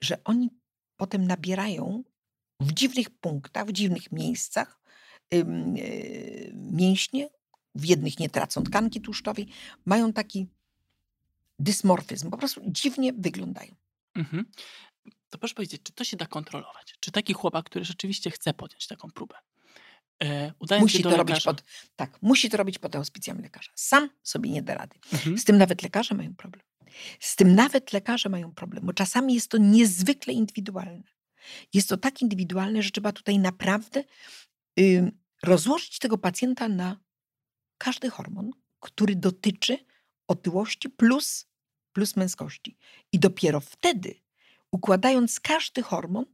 B: że oni potem nabierają w dziwnych punktach, w dziwnych miejscach yy, mięśnie, w jednych nie tracą tkanki tłuszczowej, mają taki dysmorfizm, po prostu dziwnie wyglądają. Mhm.
A: To proszę powiedzieć, czy to się da kontrolować? Czy taki chłopak, który rzeczywiście chce podjąć taką próbę, e,
B: musi to robić pod, tak, musi to robić pod auspicjami lekarza. Sam sobie nie da rady. Mhm. Z tym nawet lekarze mają problem. Z tym nawet lekarze mają problem, bo czasami jest to niezwykle indywidualne. Jest to tak indywidualne, że trzeba tutaj naprawdę y, rozłożyć tego pacjenta na każdy hormon, który dotyczy otyłości plus, plus męskości. I dopiero wtedy, układając każdy hormon,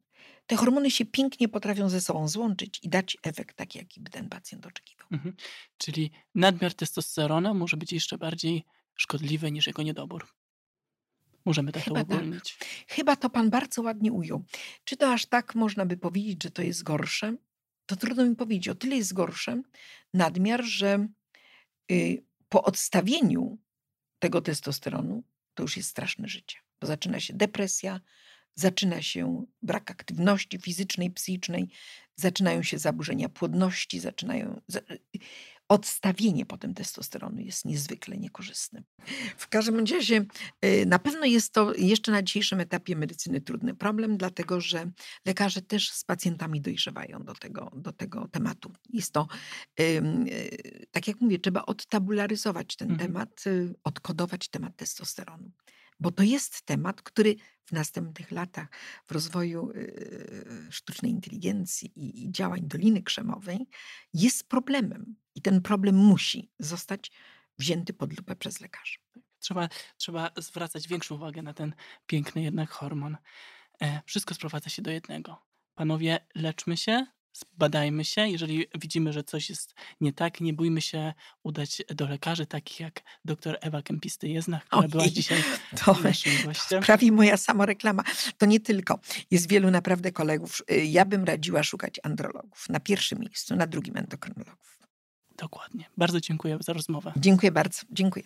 B: te hormony się pięknie potrafią ze sobą złączyć i dać efekt taki, jaki by ten pacjent oczekiwał. Mhm.
A: Czyli nadmiar testosterona może być jeszcze bardziej szkodliwy niż jego niedobór. Możemy tak Chyba to uogólnić.
B: Tak. Chyba to pan bardzo ładnie ujął. Czy to aż tak można by powiedzieć, że to jest gorsze? To trudno mi powiedzieć. O tyle jest gorsze nadmiar, że y, po odstawieniu tego testosteronu to już jest straszne życie. Bo zaczyna się depresja, zaczyna się brak aktywności fizycznej, psychicznej, zaczynają się zaburzenia płodności, zaczynają odstawienie potem testosteronu jest niezwykle niekorzystne. W każdym razie y, na pewno jest to jeszcze na dzisiejszym etapie medycyny trudny problem, dlatego że lekarze też z pacjentami dojrzewają do tego, do tego tematu. Jest to, y, tak jak mówię, trzeba odtabularyzować ten mhm. temat, y, odkodować temat testosteronu bo to jest temat, który w następnych latach w rozwoju sztucznej inteligencji i działań Doliny Krzemowej jest problemem. I ten problem musi zostać wzięty pod lupę przez lekarzy.
A: Trzeba, trzeba zwracać większą uwagę na ten piękny jednak hormon. E, wszystko sprowadza się do jednego. Panowie, leczmy się, Zbadajmy się, jeżeli widzimy, że coś jest nie tak, nie bójmy się udać do lekarzy, takich jak dr Ewa Kempisty-Jeznach, która Ojej, była dzisiaj to naszym gościem.
B: Prawie moja samoreklama. To nie tylko. Jest wielu naprawdę kolegów. Y, ja bym radziła szukać andrologów na pierwszym miejscu, na drugim endokrynologów.
A: Dokładnie. Bardzo dziękuję za rozmowę.
B: Dziękuję bardzo. Dziękuję.